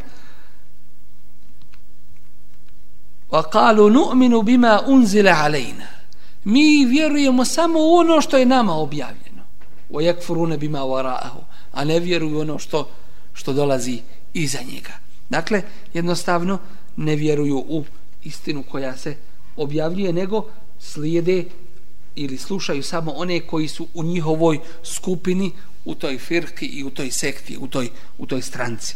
وَقَالُوا نُؤْمِنُ بِمَا أُنزِلَ عَلَيْنَا Mi vjerujemo samo ono što je nama objavljeno. وَيَكْفُرُونَ بِمَا وَرَاءَهُ A ne vjeruju ono što, što dolazi iza njega. Dakle, jednostavno ne vjeruju u istinu koja se objavljuje, nego slijede ili slušaju samo one koji su u njihovoj skupini, u toj firki i u toj sekti, u toj, u toj stranci.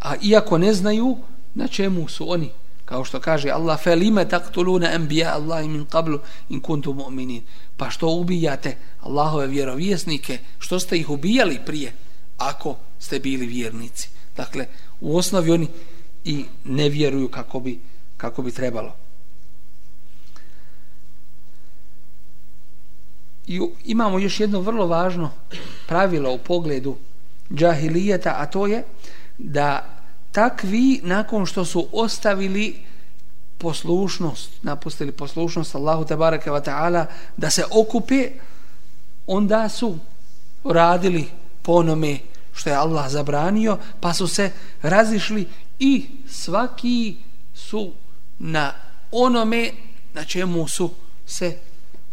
A iako ne znaju na čemu su oni, kao što kaže Allah, felime taktuluna anbiya Allah min qablu in kuntum mu'minin. Pa što ubijate Allahove vjerovjesnike, što ste ih ubijali prije, ako ste bili vjernici. Dakle, u osnovi oni i ne vjeruju kako bi, kako bi trebalo. I imamo još jedno vrlo važno pravilo u pogledu džahilijeta, a to je da takvi nakon što su ostavili poslušnost, napustili poslušnost Allahu tabaraka wa ta'ala, da se okupe, onda su radili ponome što je Allah zabranio, pa su se razišli i svaki su na onome na čemu su se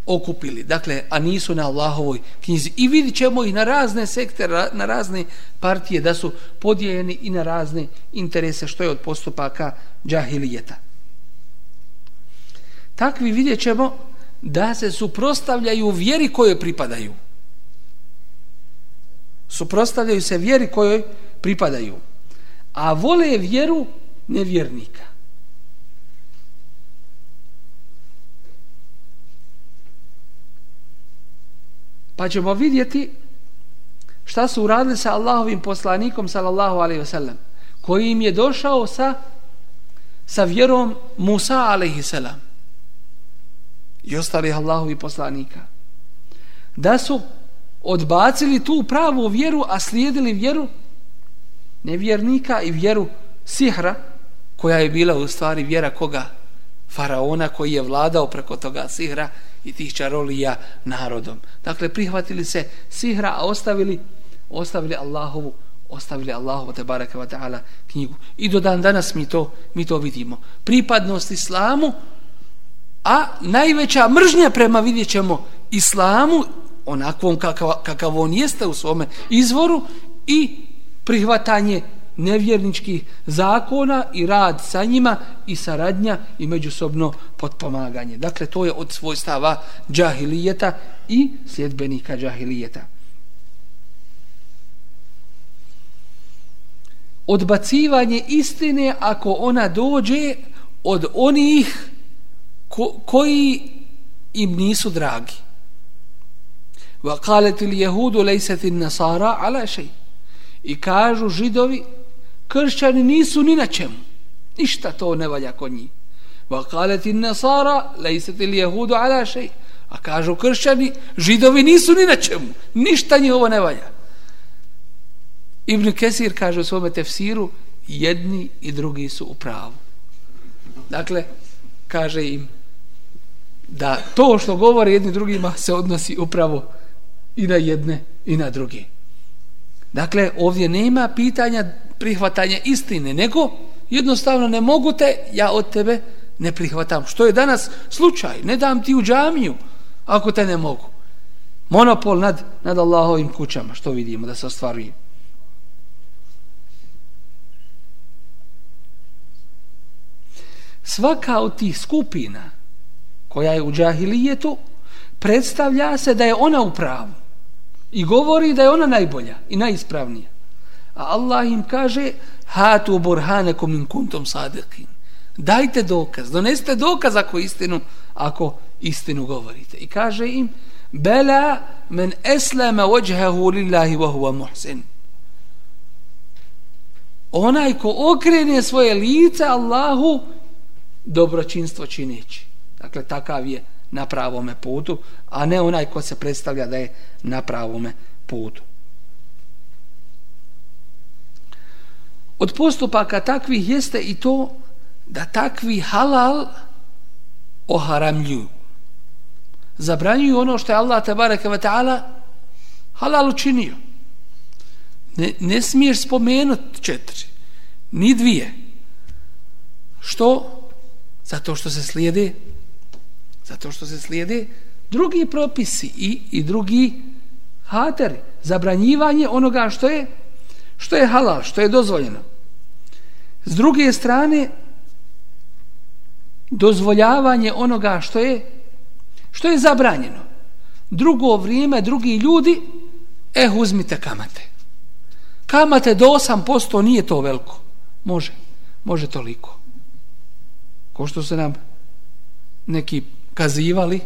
okupili. Dakle, a nisu na Allahovoj knjizi. I vidit ćemo ih na razne sekte, na razne partije da su podijeljeni i na razne interese što je od postupaka džahilijeta. Takvi vidjet ćemo da se suprostavljaju vjeri kojoj pripadaju suprostavljaju se vjeri kojoj pripadaju a vole vjeru nevjernika pa ćemo vidjeti šta su uradili sa Allahovim poslanikom sallallahu alaihi wasallam koji im je došao sa sa vjerom Musa alaihi salam i ostalih Allahovi poslanika da su odbacili tu pravu vjeru, a slijedili vjeru nevjernika i vjeru sihra, koja je bila u stvari vjera koga? Faraona koji je vladao preko toga sihra i tih čarolija narodom. Dakle, prihvatili se sihra, a ostavili, ostavili Allahovu ostavili Allahu te baraka ta'ala knjigu. I do dan danas mi to, mi to vidimo. Pripadnost islamu, a najveća mržnja prema vidjet ćemo islamu onakvom kakav, kakav on jeste u svome izvoru i prihvatanje nevjerničkih zakona i rad sa njima i saradnja i međusobno potpomaganje. Dakle, to je od svojstava džahilijeta i sljedbenika džahilijeta. Odbacivanje istine ako ona dođe od onih ko, koji im nisu dragi. وقالت اليهود ليست النصارى على شيء i kažu židovi kršćani nisu ni na čemu. Ništa to ne valja kod njih. Va kale ti nasara, lejset ili jehudu ala šej. A kažu kršćani, židovi nisu ni na čemu. Ništa njih ovo ne valja. Ibn Kesir kaže u svome tefsiru, jedni i drugi su u pravu. Dakle, kaže im da to što govore jedni drugima se odnosi upravo i na jedne i na druge. Dakle, ovdje nema pitanja prihvatanje istine, nego jednostavno ne mogu te, ja od tebe ne prihvatam. Što je danas slučaj? Ne dam ti u džamiju ako te ne mogu. Monopol nad, nad Allahovim kućama, što vidimo da se ostvaruje. Svaka od tih skupina koja je u džahilijetu predstavlja se da je ona u pravu i govori da je ona najbolja i najispravnija. A Allah im kaže hatu burhanekum in kuntum sadiqin. Dajte dokaz, doneste dokaz ako istinu, ako istinu govorite. I kaže im bela men eslama wajhahu lillahi wa huwa muhsin onaj ko okrene svoje lice Allahu dobročinstvo čineći dakle takav je na pravome putu a ne onaj ko se predstavlja da je na pravome putu od postupaka takvih jeste i to da takvi halal oharamljuju. Zabranjuju ono što je Allah tabaraka wa ta'ala halal učinio. Ne, ne smiješ spomenuti četiri ni dvije. Što? zato što se slijede zato što se slijede drugi propisi i, i drugi hateri. Zabranjivanje onoga što je što je halal, što je dozvoljeno? S druge strane dozvoljavanje onoga što je što je zabranjeno. Drugo vrijeme, drugi ljudi eh uzmite kamate. Kamate do 8% nije to veliko. Može, može toliko. Ko što se nam neki kazivali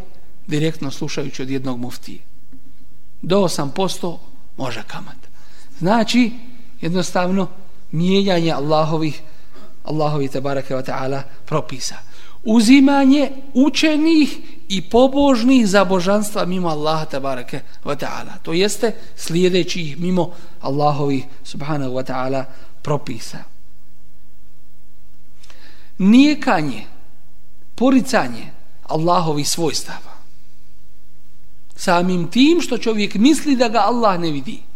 direktno slušajući od jednog muftije. Do 8% može kamata. Znači jednostavno mijenjanje Allahovih Allahovi tebareke wa ta'ala propisa. Uzimanje učenih i pobožnih za božanstva mimo Allaha tebareke wa ta'ala. To jeste slijedeći ih mimo Allahovi subhanahu wa ta'ala propisa. Nijekanje poricanje Allahovi svojstava. Samim tim što čovjek misli da ga Allah ne vidi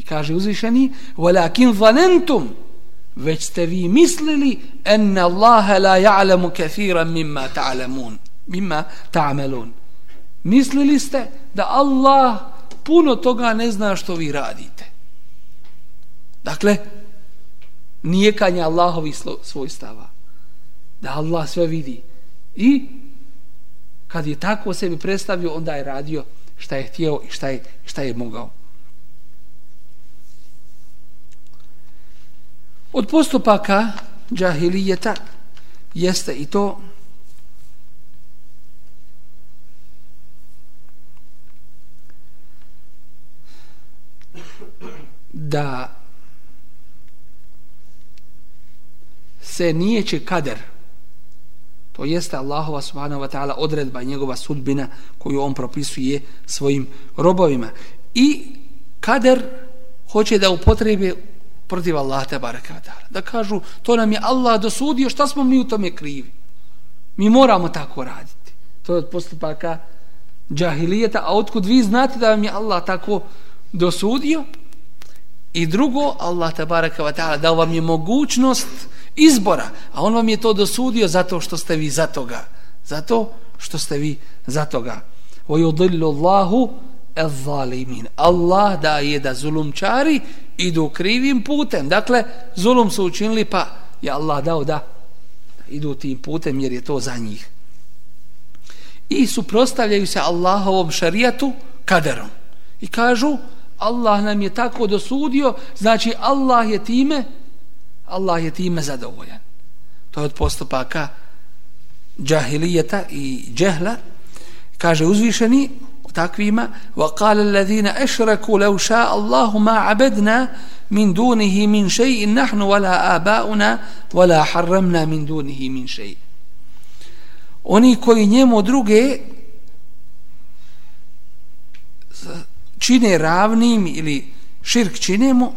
i kaže uzvišeni وَلَكِنْ ظَنَنْتُمْ već ste vi mislili أَنَّ Allah la ja'lamu كَثِيرًا mimma ta'lamun mimma ta'malun. Mislili ste da Allah puno toga ne zna što vi radite. Dakle nijekanje Allahovi svojstava. Da Allah sve vidi. I kad je tako sebi predstavio onda je radio šta je htio i šta je, šta je mogao. Od postupaka džahilijeta jeste i to da se nijeće kader to jeste Allahova subhanahu wa ta'ala odredba njegova sudbina koju on propisuje svojim robovima. I kader hoće da upotrebe protiv Allaha te bareke Da kažu to nam je Allah dosudio, šta smo mi u tome krivi? Mi moramo tako raditi. To je od postupaka džahilijeta, a otkud vi znate da vam je Allah tako dosudio? I drugo, Allah te bareke da dao vam je mogućnost izbora, a on vam je to dosudio zato što ste vi za toga. Zato što ste vi za toga. Wa yudillu Allahu el-zalimin. Allah daje da zulumčari idu krivim putem. Dakle, zulum su učinili pa je Allah dao da idu tim putem jer je to za njih. I suprostavljaju se Allahovom šarijatu kaderom. I kažu Allah nam je tako dosudio, znači Allah je time Allah je time zadovoljan. To je od postupaka džahilijeta i džehla. Kaže uzvišeni takvima وقال الذين اشركوا لو شاء الله ما عبدنا من دونه من شيء نحن ولا آباؤنا ولا حرمنا من دونه من شيء oni koji njemu druge čine ravnim ili širk činemo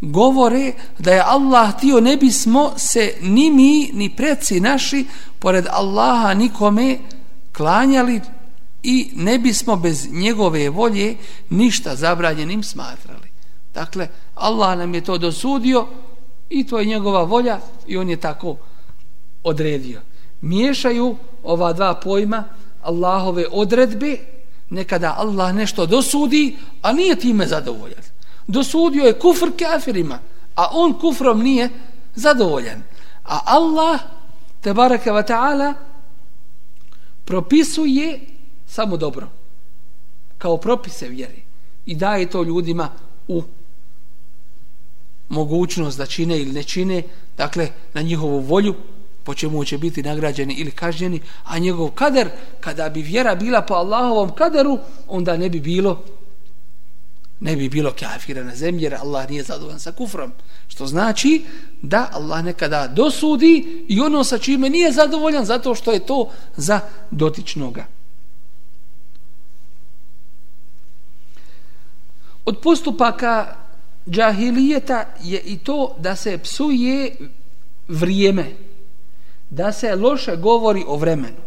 govore da je Allah tio ne bismo se ni mi ni preci naši pored Allaha nikome klanjali i ne bismo bez njegove volje ništa zabranjenim smatrali. Dakle, Allah nam je to dosudio i to je njegova volja i on je tako odredio. Miješaju ova dva pojma Allahove odredbe, nekada Allah nešto dosudi, a nije time zadovoljan. Dosudio je kufr kafirima, a on kufrom nije zadovoljan. A Allah, te baraka wa ta'ala, propisuje samo dobro kao propise vjeri. i daje to ljudima u mogućnost da čine ili ne čine dakle na njihovu volju po čemu će biti nagrađeni ili kažnjeni, a njegov kader, kada bi vjera bila po Allahovom kaderu, onda ne bi bilo ne bi bilo kafira na zemlji, jer Allah nije zadovoljan sa kufrom. Što znači da Allah nekada dosudi i ono sa čime nije zadovoljan zato što je to za dotičnoga. Od postupaka džahilijeta je i to da se psuje vrijeme, da se loše govori o vremenu.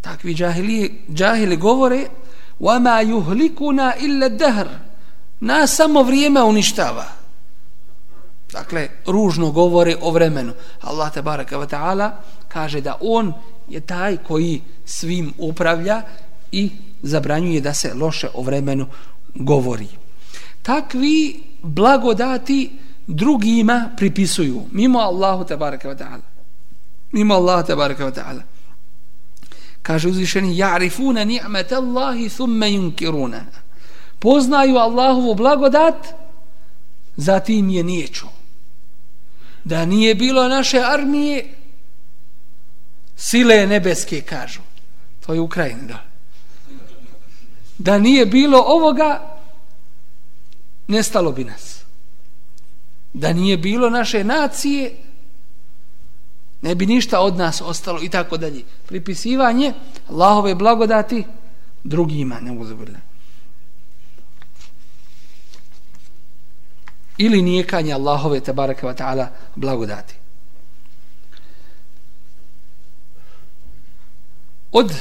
Takvi džahili, džahili govore وَمَا يُهْلِكُنَا إِلَّا الدَّهْرِ Nas samo vrijeme uništava. Dakle, ružno govore o vremenu. Allah te baraka wa ta'ala kaže da on je taj koji svim upravlja i zabranjuje da se loše o vremenu govori. Takvi blagodati drugima pripisuju, mimo Allahu tabaraka wa ta'ala. Mimo Allahu tabaraka wa ta'ala. Kaže uzvišeni, ja'rifuna ni'mete Allahi thumme yunkiruna. Poznaju Allahovu blagodat, zatim je niječu. Da nije bilo naše armije, sile nebeske, kažu. To je Ukrajina, da. Da nije bilo ovoga, nestalo bi nas. Da nije bilo naše nacije, ne bi ništa od nas ostalo i tako dalje. Pripisivanje Allahove blagodati drugima, ne uzabila. Ili nijekanje Allahove tabaraka wa ta'ala blagodati. Od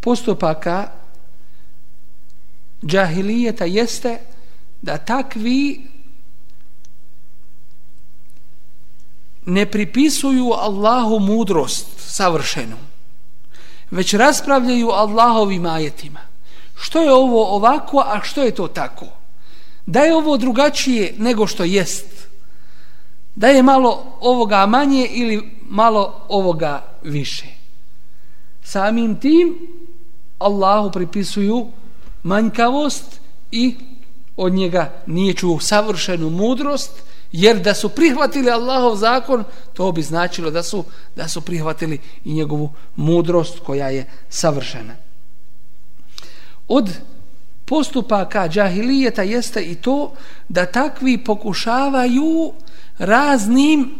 postupaka džahilijeta jeste da takvi ne pripisuju Allahu mudrost savršenu, već raspravljaju Allahovim ajetima. Što je ovo ovako, a što je to tako? Da je ovo drugačije nego što jest? Da je malo ovoga manje ili malo ovoga više? Samim tim Allahu pripisuju manjkavost i od njega nije čuo savršenu mudrost, jer da su prihvatili Allahov zakon to bi značilo da su da su prihvatili i njegovu mudrost koja je savršena. Od postupaka džahilijeta jeste i to da takvi pokušavaju raznim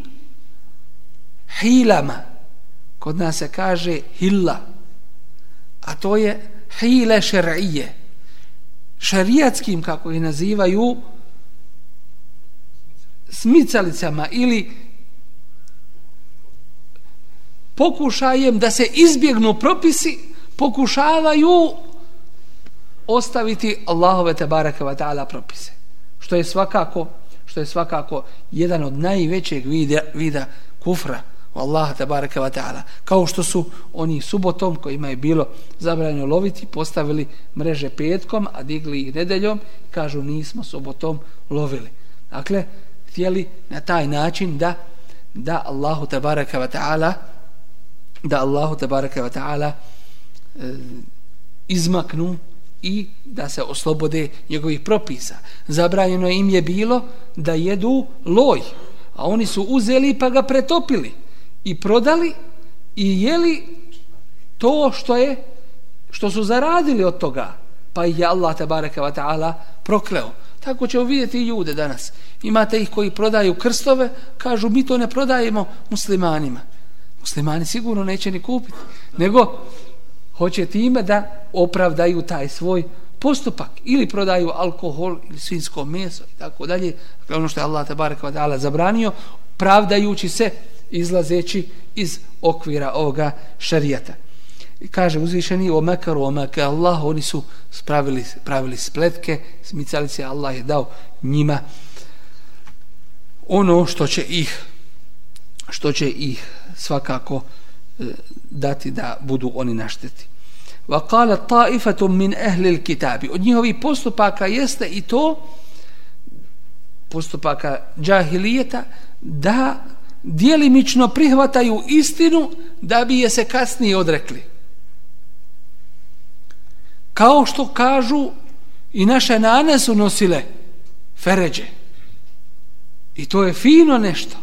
hilama. Kod nas se kaže hilla a to je hile šer'ije šarijatskim kako ih nazivaju smicalicama ili pokušajem da se izbjegnu propisi pokušavaju ostaviti Allahove te baraka wa ta'ala propise što je svakako što je svakako jedan od najvećeg vida, vida kufra. Allaha te baraka wa ta'ala. Kao što su oni subotom kojima je bilo zabranjeno loviti postavili mreže petkom a digli ih nedeljom kažu nismo subotom lovili. Dakle htjeli na taj način da da Allahu tabaraka wa ta'ala da Allahu tabaraka wa ta'ala e, izmaknu i da se oslobode njegovih propisa. Zabranjeno im je bilo da jedu loj, a oni su uzeli pa ga pretopili i prodali i jeli to što je što su zaradili od toga pa ih je Allah tabaraka wa ta'ala prokleo. Tako ćemo vidjeti i ljude danas. Imate ih koji prodaju krstove, kažu mi to ne prodajemo muslimanima. Muslimani sigurno neće ni kupiti, nego hoće time da opravdaju taj svoj postupak. Ili prodaju alkohol ili svinsko meso i tako dalje. Dakle, ono što je Allah tabarak wa ta'ala zabranio, pravdajući se izlazeći iz okvira ovoga šerijata. I kaže uzvišeni o makaru, o meka Allah, oni su spravili, pravili spletke, smicali se, Allah je dao njima ono što će ih što će ih svakako e, dati da budu oni našteti. Wa qala ta'ifatu min ahli al-kitab. Od njihovih postupaka jeste i to postupaka džahilijeta da dijelimično prihvataju istinu da bi je se kasnije odrekli. Kao što kažu i naše nane su nosile feređe. I to je fino nešto.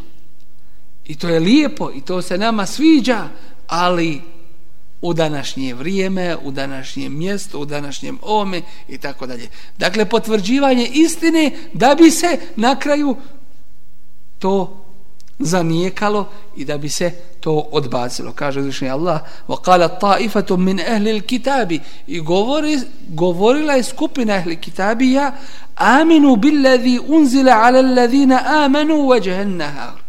I to je lijepo i to se nama sviđa, ali u današnje vrijeme, u današnjem mjestu, u današnjem ome i tako dalje. Dakle, potvrđivanje istine da bi se na kraju to zanijekalo i da bi se to odbacilo. Kaže uzvišnji Allah وَقَالَ طَائِفَةٌ مِنْ أَهْلِ الْكِتَابِ i govori, govorila je skupina ahli kitabija aminu billadhi unzila ala alladhina amanu wajha an-nahar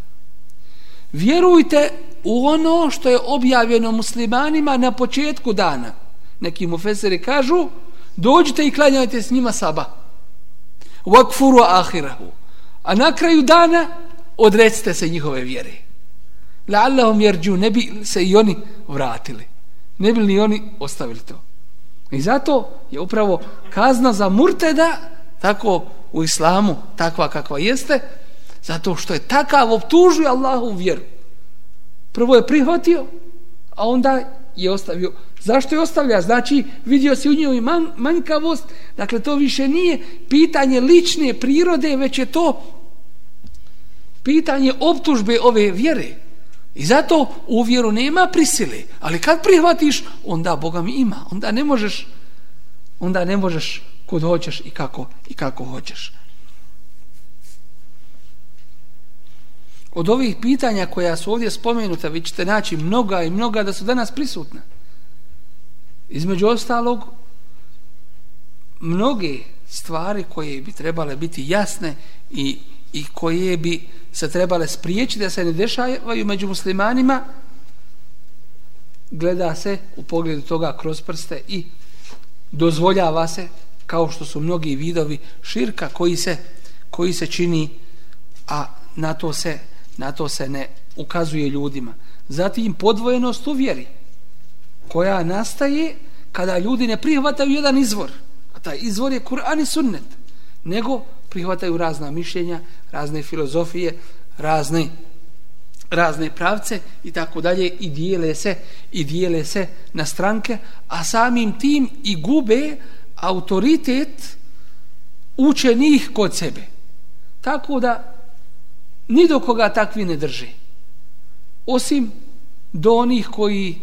vjerujte u ono što je objavljeno muslimanima na početku dana neki mufeseri kažu dođite i klanjajte s njima saba wakfuru ahirahu a na kraju dana odrecite se njihove vjere. La'allahum jerđu, ne bi se i oni vratili. Ne bi li oni ostavili to. I zato je upravo kazna za murteda, tako u islamu, takva kakva jeste, zato što je takav optužio Allahu vjeru. Prvo je prihvatio, a onda je ostavio. Zašto je ostavlja? Znači, vidio se u njoj man, manjkavost. Dakle, to više nije pitanje lične prirode, već je to pitanje optužbe ove vjere. I zato u vjeru nema prisile. Ali kad prihvatiš, onda Boga mi ima. Onda ne možeš onda ne možeš kod hoćeš i kako, i kako hoćeš. Od ovih pitanja koja su ovdje spomenuta, vi ćete naći mnoga i mnoga da su danas prisutna. Između ostalog, mnoge stvari koje bi trebale biti jasne i, i koje bi se trebale spriječiti da se ne dešavaju među muslimanima gleda se u pogledu toga kroz prste i dozvoljava se kao što su mnogi vidovi širka koji se koji se čini a na to se na to se ne ukazuje ljudima. Zatim podvojenost u vjeri koja nastaje kada ljudi ne prihvataju jedan izvor a taj izvor je Kur'an i Sunnet nego prihvataju razna mišljenja, razne filozofije, razne razne pravce i tako dalje i dijele se i dijele se na stranke, a samim tim i gube autoritet učenih kod sebe. Tako da ni do koga takvi ne drži. Osim do onih koji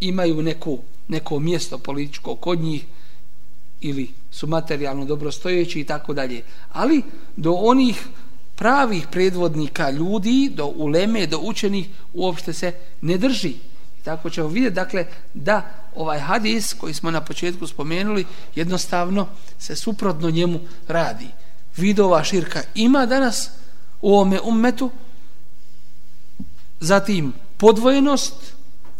imaju neku, neko mjesto političko kod njih ili su materijalno dobrostojeći i tako dalje. Ali do onih pravih predvodnika ljudi, do uleme, do učenih, uopšte se ne drži. I tako ćemo vidjeti, dakle, da ovaj hadis koji smo na početku spomenuli, jednostavno se suprotno njemu radi. Vidova širka ima danas u ovome ummetu, zatim podvojenost,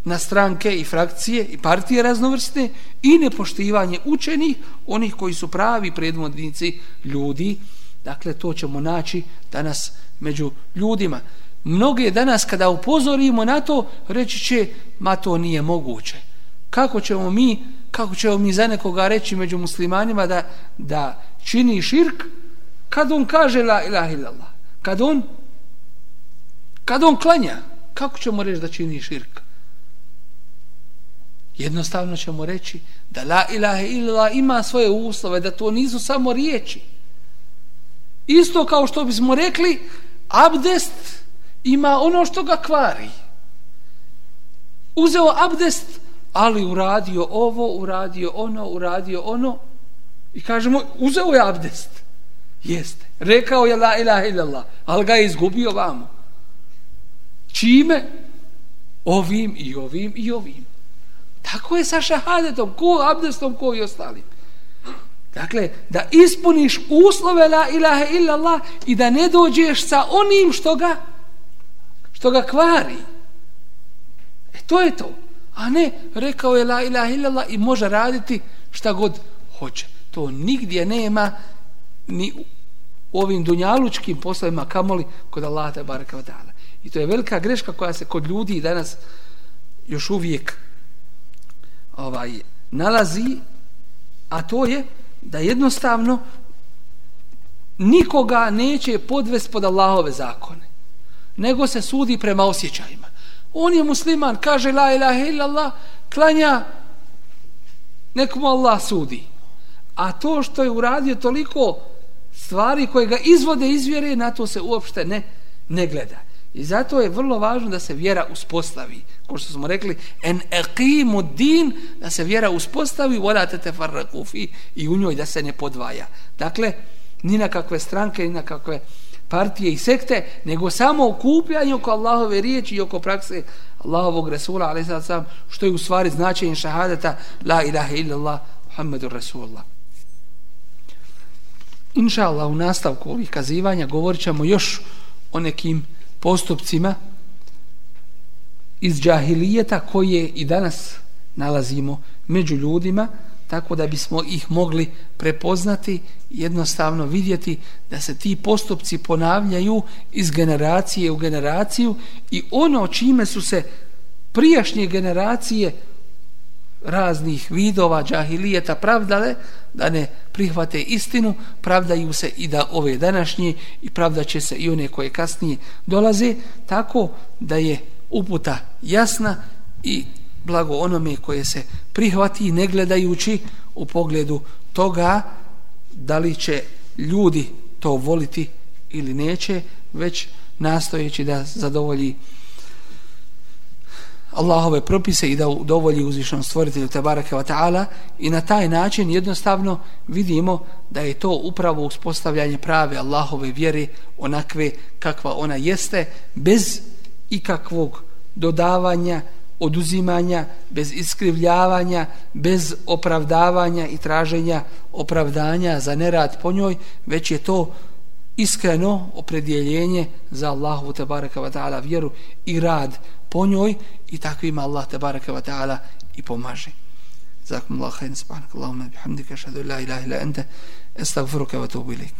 na stranke i frakcije i partije raznovrste i nepoštivanje učenih, onih koji su pravi predvodnici ljudi. Dakle, to ćemo naći danas među ljudima. Mnoge danas kada upozorimo na to, reći će, ma to nije moguće. Kako ćemo mi, kako ćemo mi za nekoga reći među muslimanima da, da čini širk, kad on kaže la ilaha illallah, kad on, kad on klanja, kako ćemo reći da čini širk? Jednostavno ćemo reći da la ilaha illa ima svoje uslove, da to nisu samo riječi. Isto kao što bismo rekli, abdest ima ono što ga kvari. Uzeo abdest, ali uradio ovo, uradio ono, uradio ono. I kažemo, uzeo je abdest. Jeste. Rekao je la ilaha illallah, ali ga je izgubio vamo. Čime? Ovim i ovim i ovim. Tako je sa šahadetom, ko abdestom, ko i ostali. Dakle, da ispuniš uslove la ilaha illallah i da ne dođeš sa onim što ga što ga kvari. E to je to. A ne, rekao je la ilaha illallah i može raditi šta god hoće. To nigdje nema ni u ovim dunjalučkim poslovima kamoli kod Allaha te baraka I to je velika greška koja se kod ljudi danas još uvijek ovaj nalazi a to je da jednostavno nikoga neće podvest pod Allahove zakone nego se sudi prema osjećajima. On je musliman kaže la ilaha illallah klanja nekomu Allah sudi. A to što je uradio toliko stvari koje ga izvode iz vjere na to se uopšte ne, ne gleda. I zato je vrlo važno da se vjera uspostavi. Ko što smo rekli, en eqimu din, da se vjera uspostavi, volate te farrakufi i u njoj da se ne podvaja. Dakle, ni na kakve stranke, ni na kakve partije i sekte, nego samo okupljanje oko Allahove riječi i oko prakse Allahovog Resula, ali sad sam, što je u stvari značenje šahadata la ilaha illallah, Muhammedur Rasulullah. Inša Allah, u nastavku ovih kazivanja govorit ćemo još o nekim postupcima iz džahilijeta koje i danas nalazimo među ljudima, tako da bismo ih mogli prepoznati, jednostavno vidjeti da se ti postupci ponavljaju iz generacije u generaciju i ono čime su se prijašnje generacije raznih vidova džahilijeta pravdale da ne prihvate istinu, pravdaju se i da ove današnje i pravda će se i one koje kasnije dolaze, tako da je uputa jasna i blago onome koje se prihvati ne gledajući u pogledu toga da li će ljudi to voliti ili neće, već nastojeći da zadovolji Allahove propise i da dovolji uzvišnom stvoritelju Tebareke wa ta'ala i na taj način jednostavno vidimo da je to upravo uspostavljanje prave Allahove vjere onakve kakva ona jeste bez ikakvog dodavanja oduzimanja, bez iskrivljavanja, bez opravdavanja i traženja opravdanja za nerad po njoj, već je to iskreno opredjeljenje za Allahu tabaraka wa ta'ala vjeru i rad po njoj i takvima Allah te baraka wa ta'ala i pomaže. Zakum Allah, hajn, subhanak Allahumma, bihamdika, šadu, la ilaha illa anta astaghfiruka wa tubu ilayk.